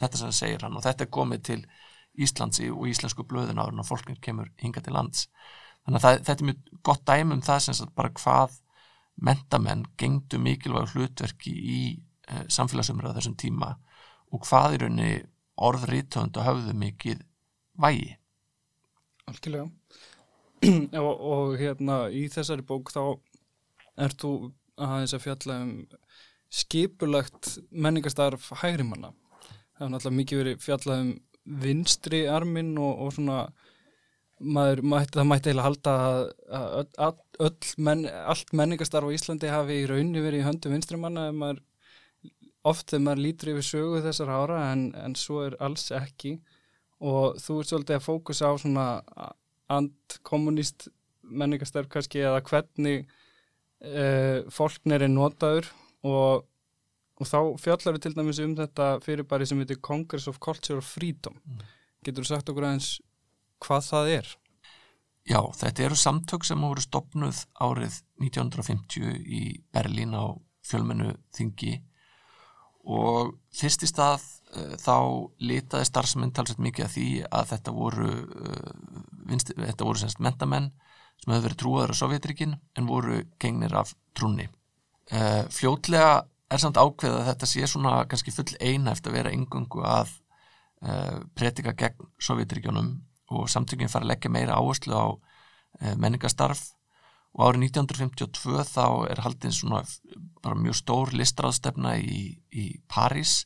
þetta sem það segir hann og þetta er komið til Íslands og íslensku blöðun árun og fólkinn kemur hinga til lands. Þannig að það, þetta er mjög gott dæmum það sem bara hvað mentamenn gengdu mikilvæg hlutverki í samfélagsumröða þessum tíma og hvað í raunni orðriðtönd og höfðu mikið vægi. Algjörlega. Og, og hérna í þessari bók þá ert þú aðeins að fjalla um skipulagt menningastarf hægrimanna það er náttúrulega mikið verið fjallað um vinstri armin og, og svona maður, mætti, það mætti eiginlega halda að, öll menn, allt menningastarf á Íslandi hafi í raunni verið í höndu vinstri manna maður, oft þegar maður lítur yfir sögu þessar ára en, en svo er alls ekki og þú ert svolítið að fókusa á svona andkommunist menningastarf kannski eða hvernig uh, fólknir er notaður og, og þá fjallar við til dæmis um þetta fyrirbæri sem heitir Congress of Culture of Freedom mm. getur þú sagt okkur aðeins hvað það er? Já, þetta eru samtök sem voru stopnuð árið 1950 í Berlín á fjölmennu þingi og fyrst í stað uh, þá litaði starfsmenn talsveit mikið af því að þetta voru uh, vinst, þetta voru semst mentamenn sem hefur verið trúaður á Sovjetríkin en voru gengnir af trúni uh, fljótlega er samt ákveð að þetta sé svona kannski full einhæft að vera yngungu að predika gegn Sovjetríkjónum og samtökinn fara að leggja meira áherslu á menningastarf og árið 1952 þá er haldinn svona bara mjög stór listráðstefna í, í París.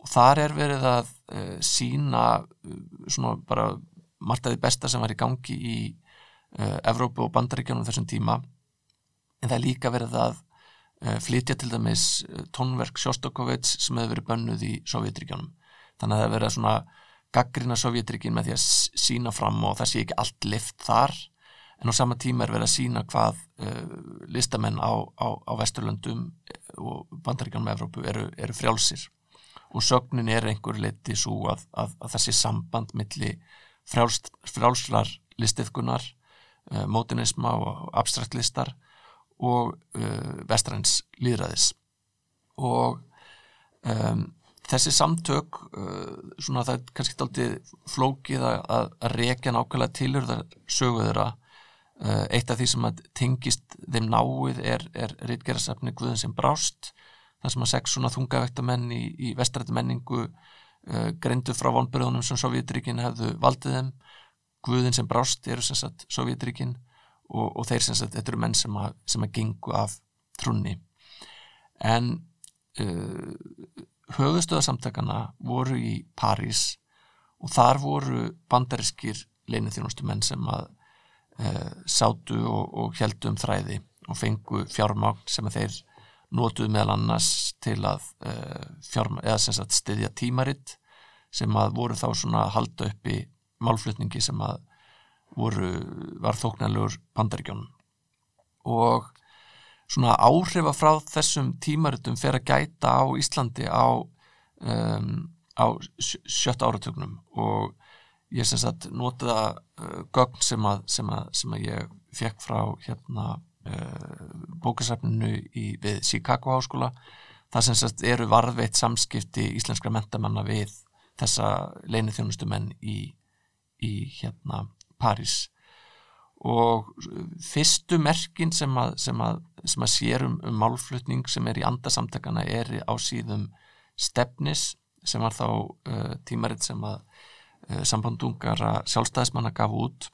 Og þar er verið að uh, sína uh, svona bara því besta sem var í gangi í uh, Evrópu og Bandaríkjónum þessum tíma. En það er líka verið að flytja til dæmis tónverk Sjóstokovits sem hefur verið bönnuð í Sovjetríkjónum þannig að það hefur verið svona gaggrina Sovjetríkin með því að sína fram og það sé ekki allt lift þar en á sama tíma er verið að sína hvað uh, listamenn á, á, á Vesturlöndum og bandaríkanum með Evrópu eru, eru frjálsir. Og sögnin er einhver leiti svo að, að, að þessi samband milli frjáls, frjálslar listiðkunar, uh, mótinisma og abstrakt listar og uh, vestræns líðræðis og um, þessi samtök svona það er kannski aldrei flókið að, að rekja nákvæmlega tilurðar söguðura Eh, eitt af því sem að tengist þeim náið er, er rítgerðarsafni Guðin sem brást þar sem að sex svona þungavektamenn í, í vestrættu menningu uh, greindu frá vonbyrðunum sem Sovjetríkin hefðu valdið þeim. Guðin sem brást eru sem sagt Sovjetríkin og, og þeir sem sagt, þetta eru menn sem að, sem að gengu af trunni en uh, höfustöðasamtakana voru í París og þar voru bandariskir leinithjónustu menn sem að sátu og, og heldum þræði og fengu fjármagn sem þeir nótuð meðal annars til að uh, fjármagn, eða sem sagt stiðja tímaritt sem að voru þá svona halda upp í málflutningi sem að voru, var þóknarlegur bandaríkjónum og svona áhrifa frá þessum tímaritum fer að gæta á Íslandi á, um, á sjött áratögnum og ég sem sagt notaða uh, gögn sem að, sem, að, sem að ég fekk frá hérna uh, bókasafninu í, við Chicago háskóla. Það sem sagt eru varðveitt samskipti íslenskra mentamanna við þessa leini þjónustumenn í, í hérna París. Og fyrstu merkin sem að, að, að sér um, málflutning sem er í andasamtakana er á síðum stefnis sem var þá uh, tímaritt sem að sambandungara sjálfstæðismanna gaf út.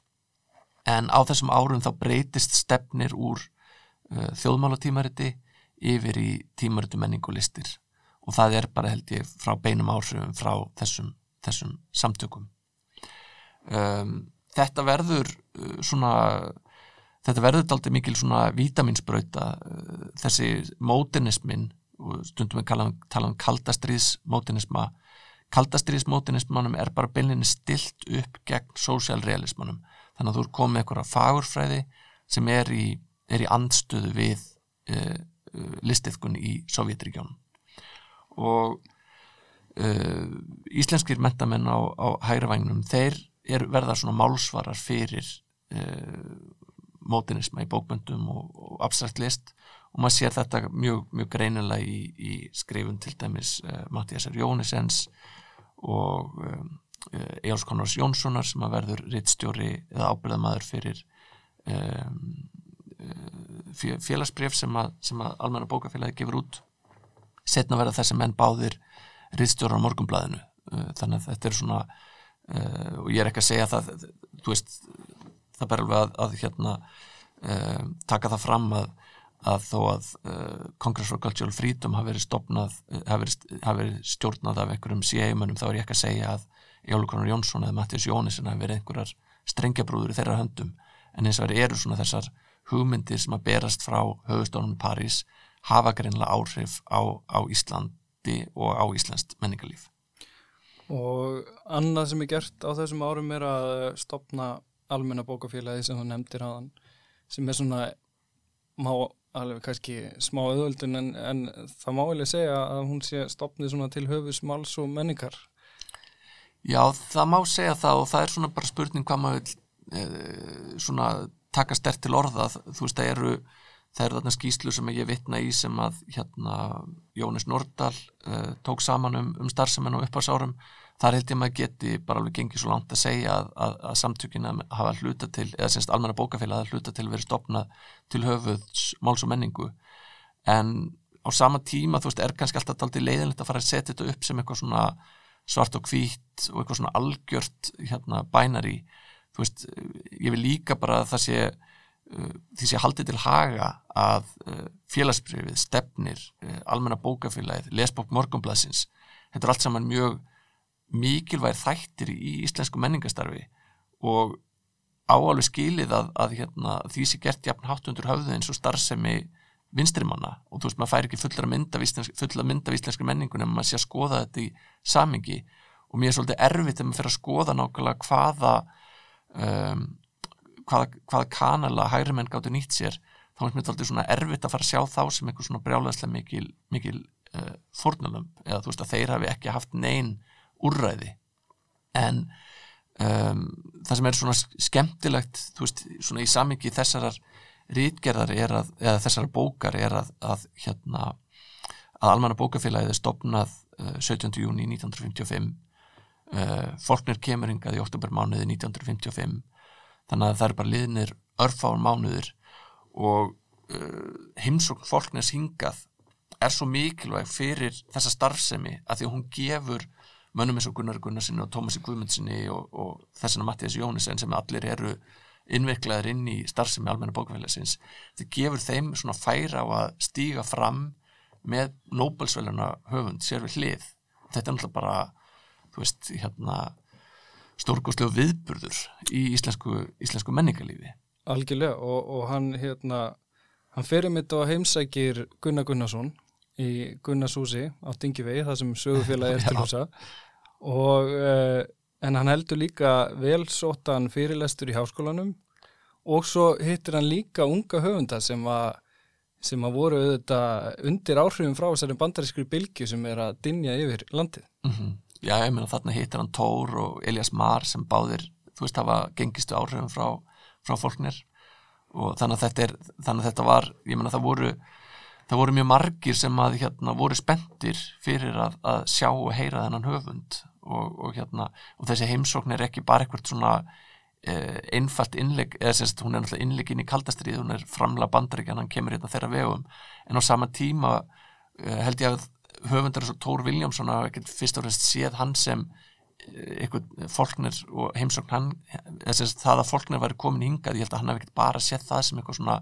En á þessum árum þá breytist stefnir úr uh, þjóðmálatímariti yfir í tímaritu menning og það er bara held ég frá beinum áhrifum frá þessum, þessum samtökum. Um, þetta verður uh, svona þetta verður aldrei mikil svona vitaminsbrauta uh, þessi mótinismin stundum við tala um, tala um kaldastriðsmótinisma kaldastriðsmótinismanum er bara beilinni stilt upp gegn sósjálrealismanum þannig að þú er komið eitthvað fagurfræði sem er í, er í andstöðu við uh, listiðkun í Sovjetregjónum og uh, íslenskir mentamenn á, á hægravægnum þeir er, verða svona málsvarar fyrir uh, mótinisma í bókmyndum og, og abstrakt list. Og maður sér þetta mjög, mjög greinilega í, í skrifun til dæmis Mattiasar Jónisens og um, Ejáls Konrárs Jónssonar sem að verður rittstjóri eða ábyrðamaður fyrir um, félagsbref sem að, að almenna bókafélagi gefur út. Setna verða þessi menn báðir rittstjórar á morgumblæðinu þannig að þetta er svona uh, og ég er ekki að segja það þú veist, það ber alveg að, að hérna uh, taka það fram að, að þó að uh, Congress for Cultural Freedom hafi verið stopnað, hafi verið, hafi verið stjórnað af einhverjum CIA-mönnum, þá er ég ekki að segja að Jólu Konar Jónsson eða Mattias Jónisson hafi verið einhverjar strengjabrúður í þeirra höndum. En eins og verið eru svona þessar hugmyndir sem að berast frá höfustónum í París hafa greinlega áhrif á, á Íslandi og á Íslandst menningarlíf. Og annað sem er gert á þessum árum er að stopna almenna bókafélagi sem þú nefndir aðan sem er svona má alveg kannski smá auðvöldun en, en það má eilig segja að hún sé stopnið svona til höfus máls og menningar. Já, það má segja það og það er svona bara spurning hvað maður vil e, svona taka stert til orða. Þú veist það eru það eru þarna skýslu sem ég vitna í sem að hérna Jónis Nordal uh, tók saman um, um starfsemenn og upphásárum þar held ég maður geti bara alveg gengið svo langt að segja að, að, að samtökina hafa hluta til, eða semst almenna bókafélag hafa hluta til verið stopnað til höfuðs máls og menningu. En á sama tíma þú veist er kannski alltaf aldrei leiðinlegt að fara að setja þetta upp sem eitthvað svona svart og hvít og eitthvað svona algjört hérna bænar í þú veist, ég vil líka bara að það sé því sé haldið til haga að félagsbrifið, stefnir almenna bókafélagið, lesbók morgunblæsins, þetta er allt saman mjög mikilvæg þættir í íslensku menningastarfi og áalveg skilið að, að hérna, því sé gert jafn hátt undir höfðu eins og starfsemi vinstrimanna. Og þú veist maður fær ekki fulla mynd af íslenskri íslensk menningun en maður sé að skoða þetta í samingi og mér er svolítið erfitt að maður fyrir að skoða nákvæmlega hvaða um, hvaða, hvaða kanala hægri menn gáttu nýtt sér. Þá er mér alltaf svona erfitt að fara að sjá þá sem eitthvað svona brjálæðslega mikil, mikil uh, fórnulömp eða þú veist að þeir hafi ekki haft neyn úrræði en um, það sem er svona skemmtilegt þú veist svona í samingi þessarar rítgerðar er að, eða þessara bókar er að, að hérna að almanna bókafélagið er stopnað uh, 17. júni 1955 uh, Folknir kemur hingað í oktobermánuði 1955 þannig að það er bara liðnir örfáur mánuður og uh, heimsókn fólknins hingað er svo mikilvæg fyrir þessa starfsemi að því hún gefur mönnum eins og Gunnar Gunnarsinni og Tómasi Guðmundsinni og, og þessana Mattias Jónisen sem allir eru innveiklaður inn í starfsemi almenna bókafélagsins þetta gefur þeim svona færa á að stíga fram með Nobelsvæluna höfund sér við hlið. Þetta er náttúrulega bara þú veist, hérna stórgóðslega viðburður í íslensku, íslensku menningarlífi. Algjörlega og, og hann hérna, hann ferir mitt á heimsækir Gunnar Gunnarsson í Gunnarshúsi á Dingivegi, það sem sögufélagi er til húsa og eh, en hann heldur líka velsóttan fyrirlestur í háskólanum. Og svo hittir hann líka unga höfunda sem að sem að voru auðvitað undir áhrifum frá þessari bandarískri bylgu sem er að dinja yfir landið. Mm -hmm já, ég meina þarna hittir hann Tór og Elias Marr sem báðir, þú veist, hafa gengistu áhrifum frá, frá fólknir. Og þannig að er, þannig að þetta var, ég meina það voru, það voru mjög margir sem að hérna voru spendir fyrir að, að sjá og heyra þennan höfund og, og hérna, og þessi heimsókn er ekki bara eitthvað svona eh, einfalt innleg, eða sérst hún er náttúrulega innleg inn í kaldastrið, hún er framlega bandaríkjan, hann kemur hérna þeirra vegum. En á sama tíma eh, held ég að höfundar eins og Tór Viljámsson hafa ekkert fyrst og fremst séð hann sem eh, eitthvað fólknir og heimsókn hann, eða sérst það að fólknir væri komin hingað, ég held að hann hafi ekkert bara séð það sem eitthvað svona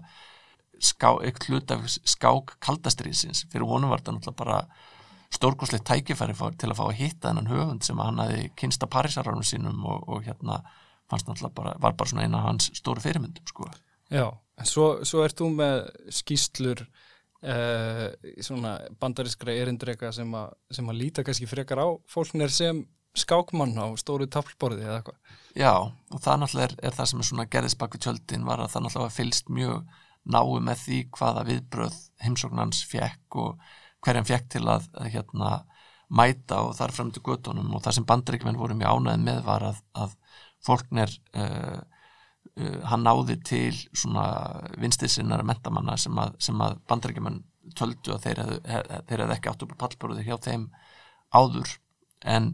ská, eitthvað hlut af skák kaldastriðsins fyrir honum var þetta náttúrulega bara stórkoslegt tækifæri til að fá að hitta þennan höfund sem hann hafi kynst að Parísararunum sínum og, og hérna fannst náttúrulega bara, var bara svona eina hans stóru fyrirmyndum sko. Já, en svo, svo ert þú með skýslur uh, svona bandariskra erindreka sem, a, sem að líta kannski frekar á fólknir sem skákmann á stóru taflborði eða eitthvað. Já, og það náttúrulega er, er það sem er svona gerðist bak við tjöldin var að það náttúrulega fylst mjög náu með því hvaða viðbröð heimsóknans fekk og hverjan fekk til að, að hérna mæta og þar til göttunum og það sem bandaríkjumenn voru mjög ánæðið með var að, að fólknir uh, uh, hann náði til svona vinstisinnar mentamanna sem að, að bandaríkjumenn töldu að þeir hefðu, hef, þeir hefðu ekki átt upp á pallborði hjá þeim áður. En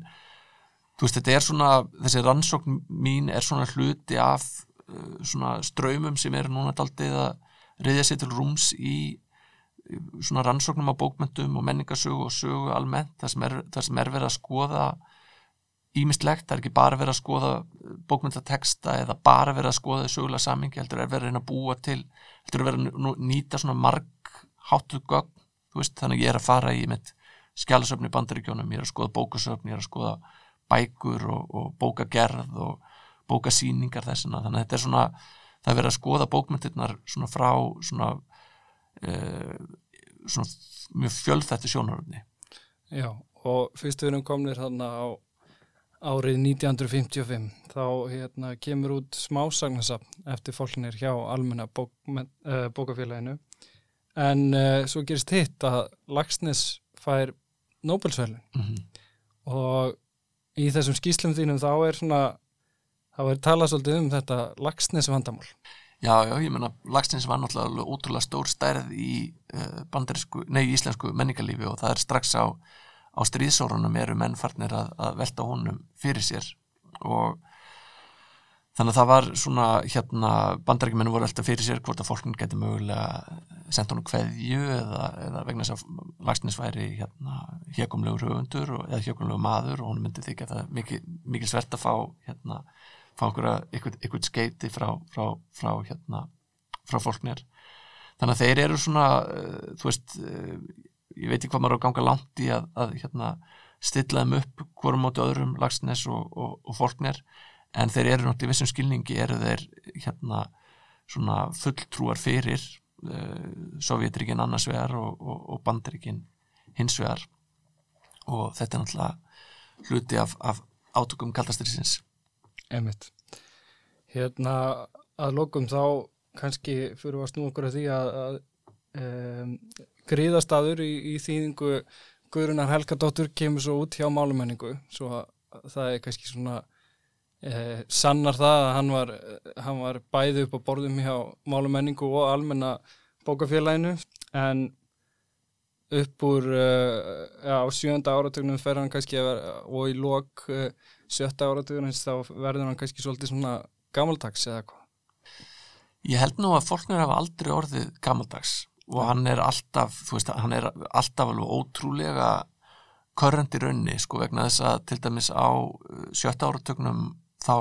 þú veist þetta er svona þessi rannsókn mín er svona hluti af uh, svona ströymum sem eru núna daldið að reyðja sér til rúms í svona rannsóknum á bókmyndum og menningasögu og sögu almennt það sem er, sem er verið að skoða ímislegt, það er ekki bara verið að skoða bókmyndateksta eða bara verið að skoða sögulega samingi, heldur er verið að reyna að búa til, heldur er verið að nýta svona marg háttuð gögn, þú veist, þannig ég er að fara í mitt skjálasöfni bandaríkjónum, ég er að skoða bókasöfni, ég er að skoða bækur og, og bókagerð og bókasýningar þessina, þannig að þetta er svona það er verið að skoða bókmyndirnar svona frá svona, svona mjög fjölþættu sjónaröfni Já, og fyrst við erum komnir þarna á árið 1955 þá hérna, kemur út smásagnasafn eftir fólknir hjá almenna bók, uh, bókafélaginu. En uh, svo gerist hitt að Lagsnes fær Nobelsverlun mm -hmm. og í þessum skýslum þínum þá er svona þá er talað svolítið um þetta Lagsnes vandamál Já, já, ég menna, Lagstins var náttúrulega alveg ótrúlega stór stærð í uh, bandarísku, nei, í íslensku menningarlífi og það er strax á, á stríðsórunum eru mennfarnir að, að velta honum fyrir sér. Og þannig að það var svona, hérna, bandaríkjumennu voru alltaf fyrir sér hvort að fólkin geti mögulega sendt honum kveðju eða, eða vegna þess að Lagstins væri, hérna, hjekumlegur höfundur og, eða hjekumlegur maður og hún myndi þykja það mikil, mikil svert að fá, hérna, fá einhvern skeiti frá, frá, frá, hérna, frá fólknir. Þannig að þeir eru svona, uh, þú veist, uh, ég veit ekki hvað maður á ganga langt í að, að hérna, stilla þeim upp hvorum átti öðrum lagsnes og, og, og fólknir, en þeir eru náttúrulega í vissum skilningi, eru þeir hérna svona fulltrúar fyrir uh, Sovjetríkin annars vegar og, og, Bandaríkin hins vegar og þetta er náttúrulega hluti af, af átökum kaldastriðsins. Einmitt. Hérna að lokum þá kannski fyrir að snú okkur að því að, að um, gríðastadur í, í þýðingu Guðrunar Helgadóttur kemur svo út hjá málumenningu svo að það er kannski svona eh, sannar það að hann var, hann var bæði upp á borðum hjá málumenningu og almenna bókafélaginu en upp úr uh, já, á sjönda áratögnum fer hann kannski að vera, og í lok uh, sjötta áratögnum þá verður hann kannski svolítið svona gamaldags eða hvað? Ég held nú að fólknir hafa aldrei orðið gammaldags og hann er alltaf, þú veist, hann er alltaf alveg ótrúlega körrandi raunni, sko, vegna þess að til dæmis á uh, sjötta áratögnum þá,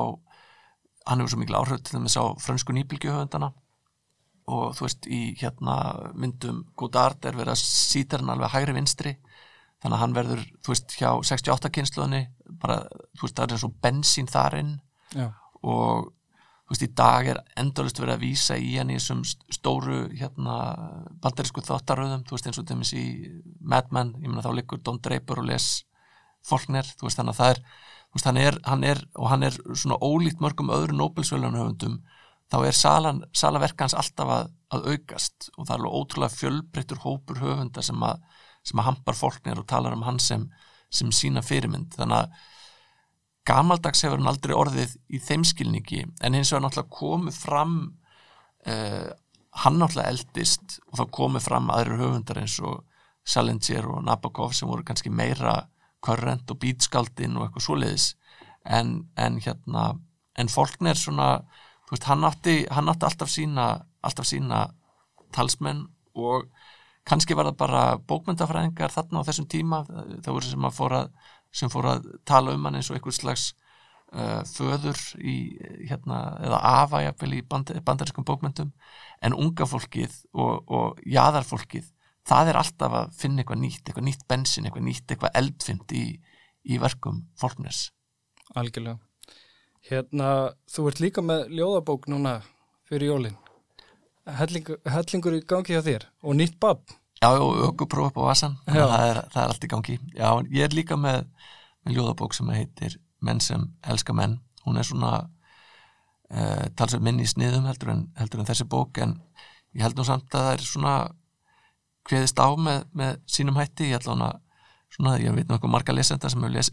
hann hefur svo mikil áhrif til dæmis á frönsku nýbylgjuhöfundana og þú veist, í hérna myndum Godard er verið að sýta hann alveg hægri vinstri þannig að hann verður, þú veist, hjá 68 kynsluðinni bara, þú veist, það er eins og bensín þar inn. Já, og þú veist, í dag er endalist verið að vísa í hann í þessum stóru hérna, bandarísku þáttaröðum. Þú veist, eins og þeimins í Mad Men ég meina þá liggur Don Draper og les Faulkner, þú veist, þannig að það er þú veist, hann er, hann er, og hann er svona ólíkt mörgum öðru Nobelsvölunahöfundum þá er salan, salaverkans alltaf að, að aukast. Og það er alveg ótrúlega fjölbreyttur hópur höfunda sem að, sem að hampar Faulkner og talar um hann sem, sem sína fyrirmynd, þannig að gamaldags hefur hann aldrei orðið í þeim skilningi en hins vegar náttúrulega komið fram uh, hann náttúrulega eldist og þá komið fram aðrir höfundar eins og Salinger og Nabokov sem voru kannski meira körrent og bítskaldin og eitthvað svoleiðis. En, en hérna en Faulkner svona veist, hann átti, hann átti alltaf sína alltaf sína talsmenn og kannski var það bara bókmyndafræðingar þarna á þessum tíma það voru sem að fóra sem fór að tala um hann eins og einhvers slags uh, föður í hérna, eða afa jafnvel í band, bandariskum bókmyndum en unga fólkið og, og jaðarfólkið það er alltaf að finna eitthvað nýtt eitthvað nýtt bensin, eitthvað nýtt, eitthvað eldfind í, í verkum fólknes Algjörlega. Hérna, þú ert líka með ljóðabók núna fyrir jólin. Hellingur, hellingur í gangi hjá þér og nýtt babb. Já, og ökupróf upp á vasan Já. það er, það er allt í gangi Já, ég er líka með, með ljóðabók sem heitir Menn sem elska menn hún er svona uh, talsveit minni í sniðum heldur en, heldur en þessi bók en ég held nú samt að það er svona kveðist á með, með sínum hætti ég held hana svona, ég veit eitthvað marga lesenda sem hefur les,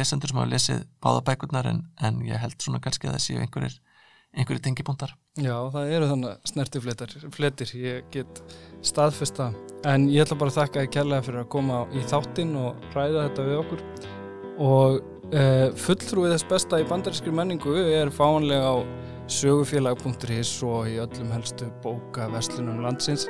lesendur hefur lesið báða bækurnar en, en ég held svona kannski að það séu einhverjir einhverjir tengibúndar Já, það eru þannig snertifletir, fletir, ég get staðfesta. En ég ætla bara að þakka þér kærlega fyrir að koma í þáttinn og ræða þetta við okkur. Og uh, fulltrúið þess besta í bandarískri menningu er fánlega á sögufélag.is og í öllum helstu bóka verslunum landsins.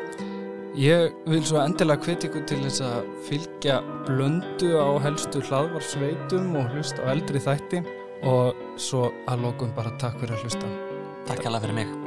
Ég vil svo endilega hvetja ykkur til þess að fylgja blöndu á helstu hlaðvarsveitum og hlusta á eldri þætti og svo að lokum bara takk fyrir að hlusta. Takk hjá fyrir mig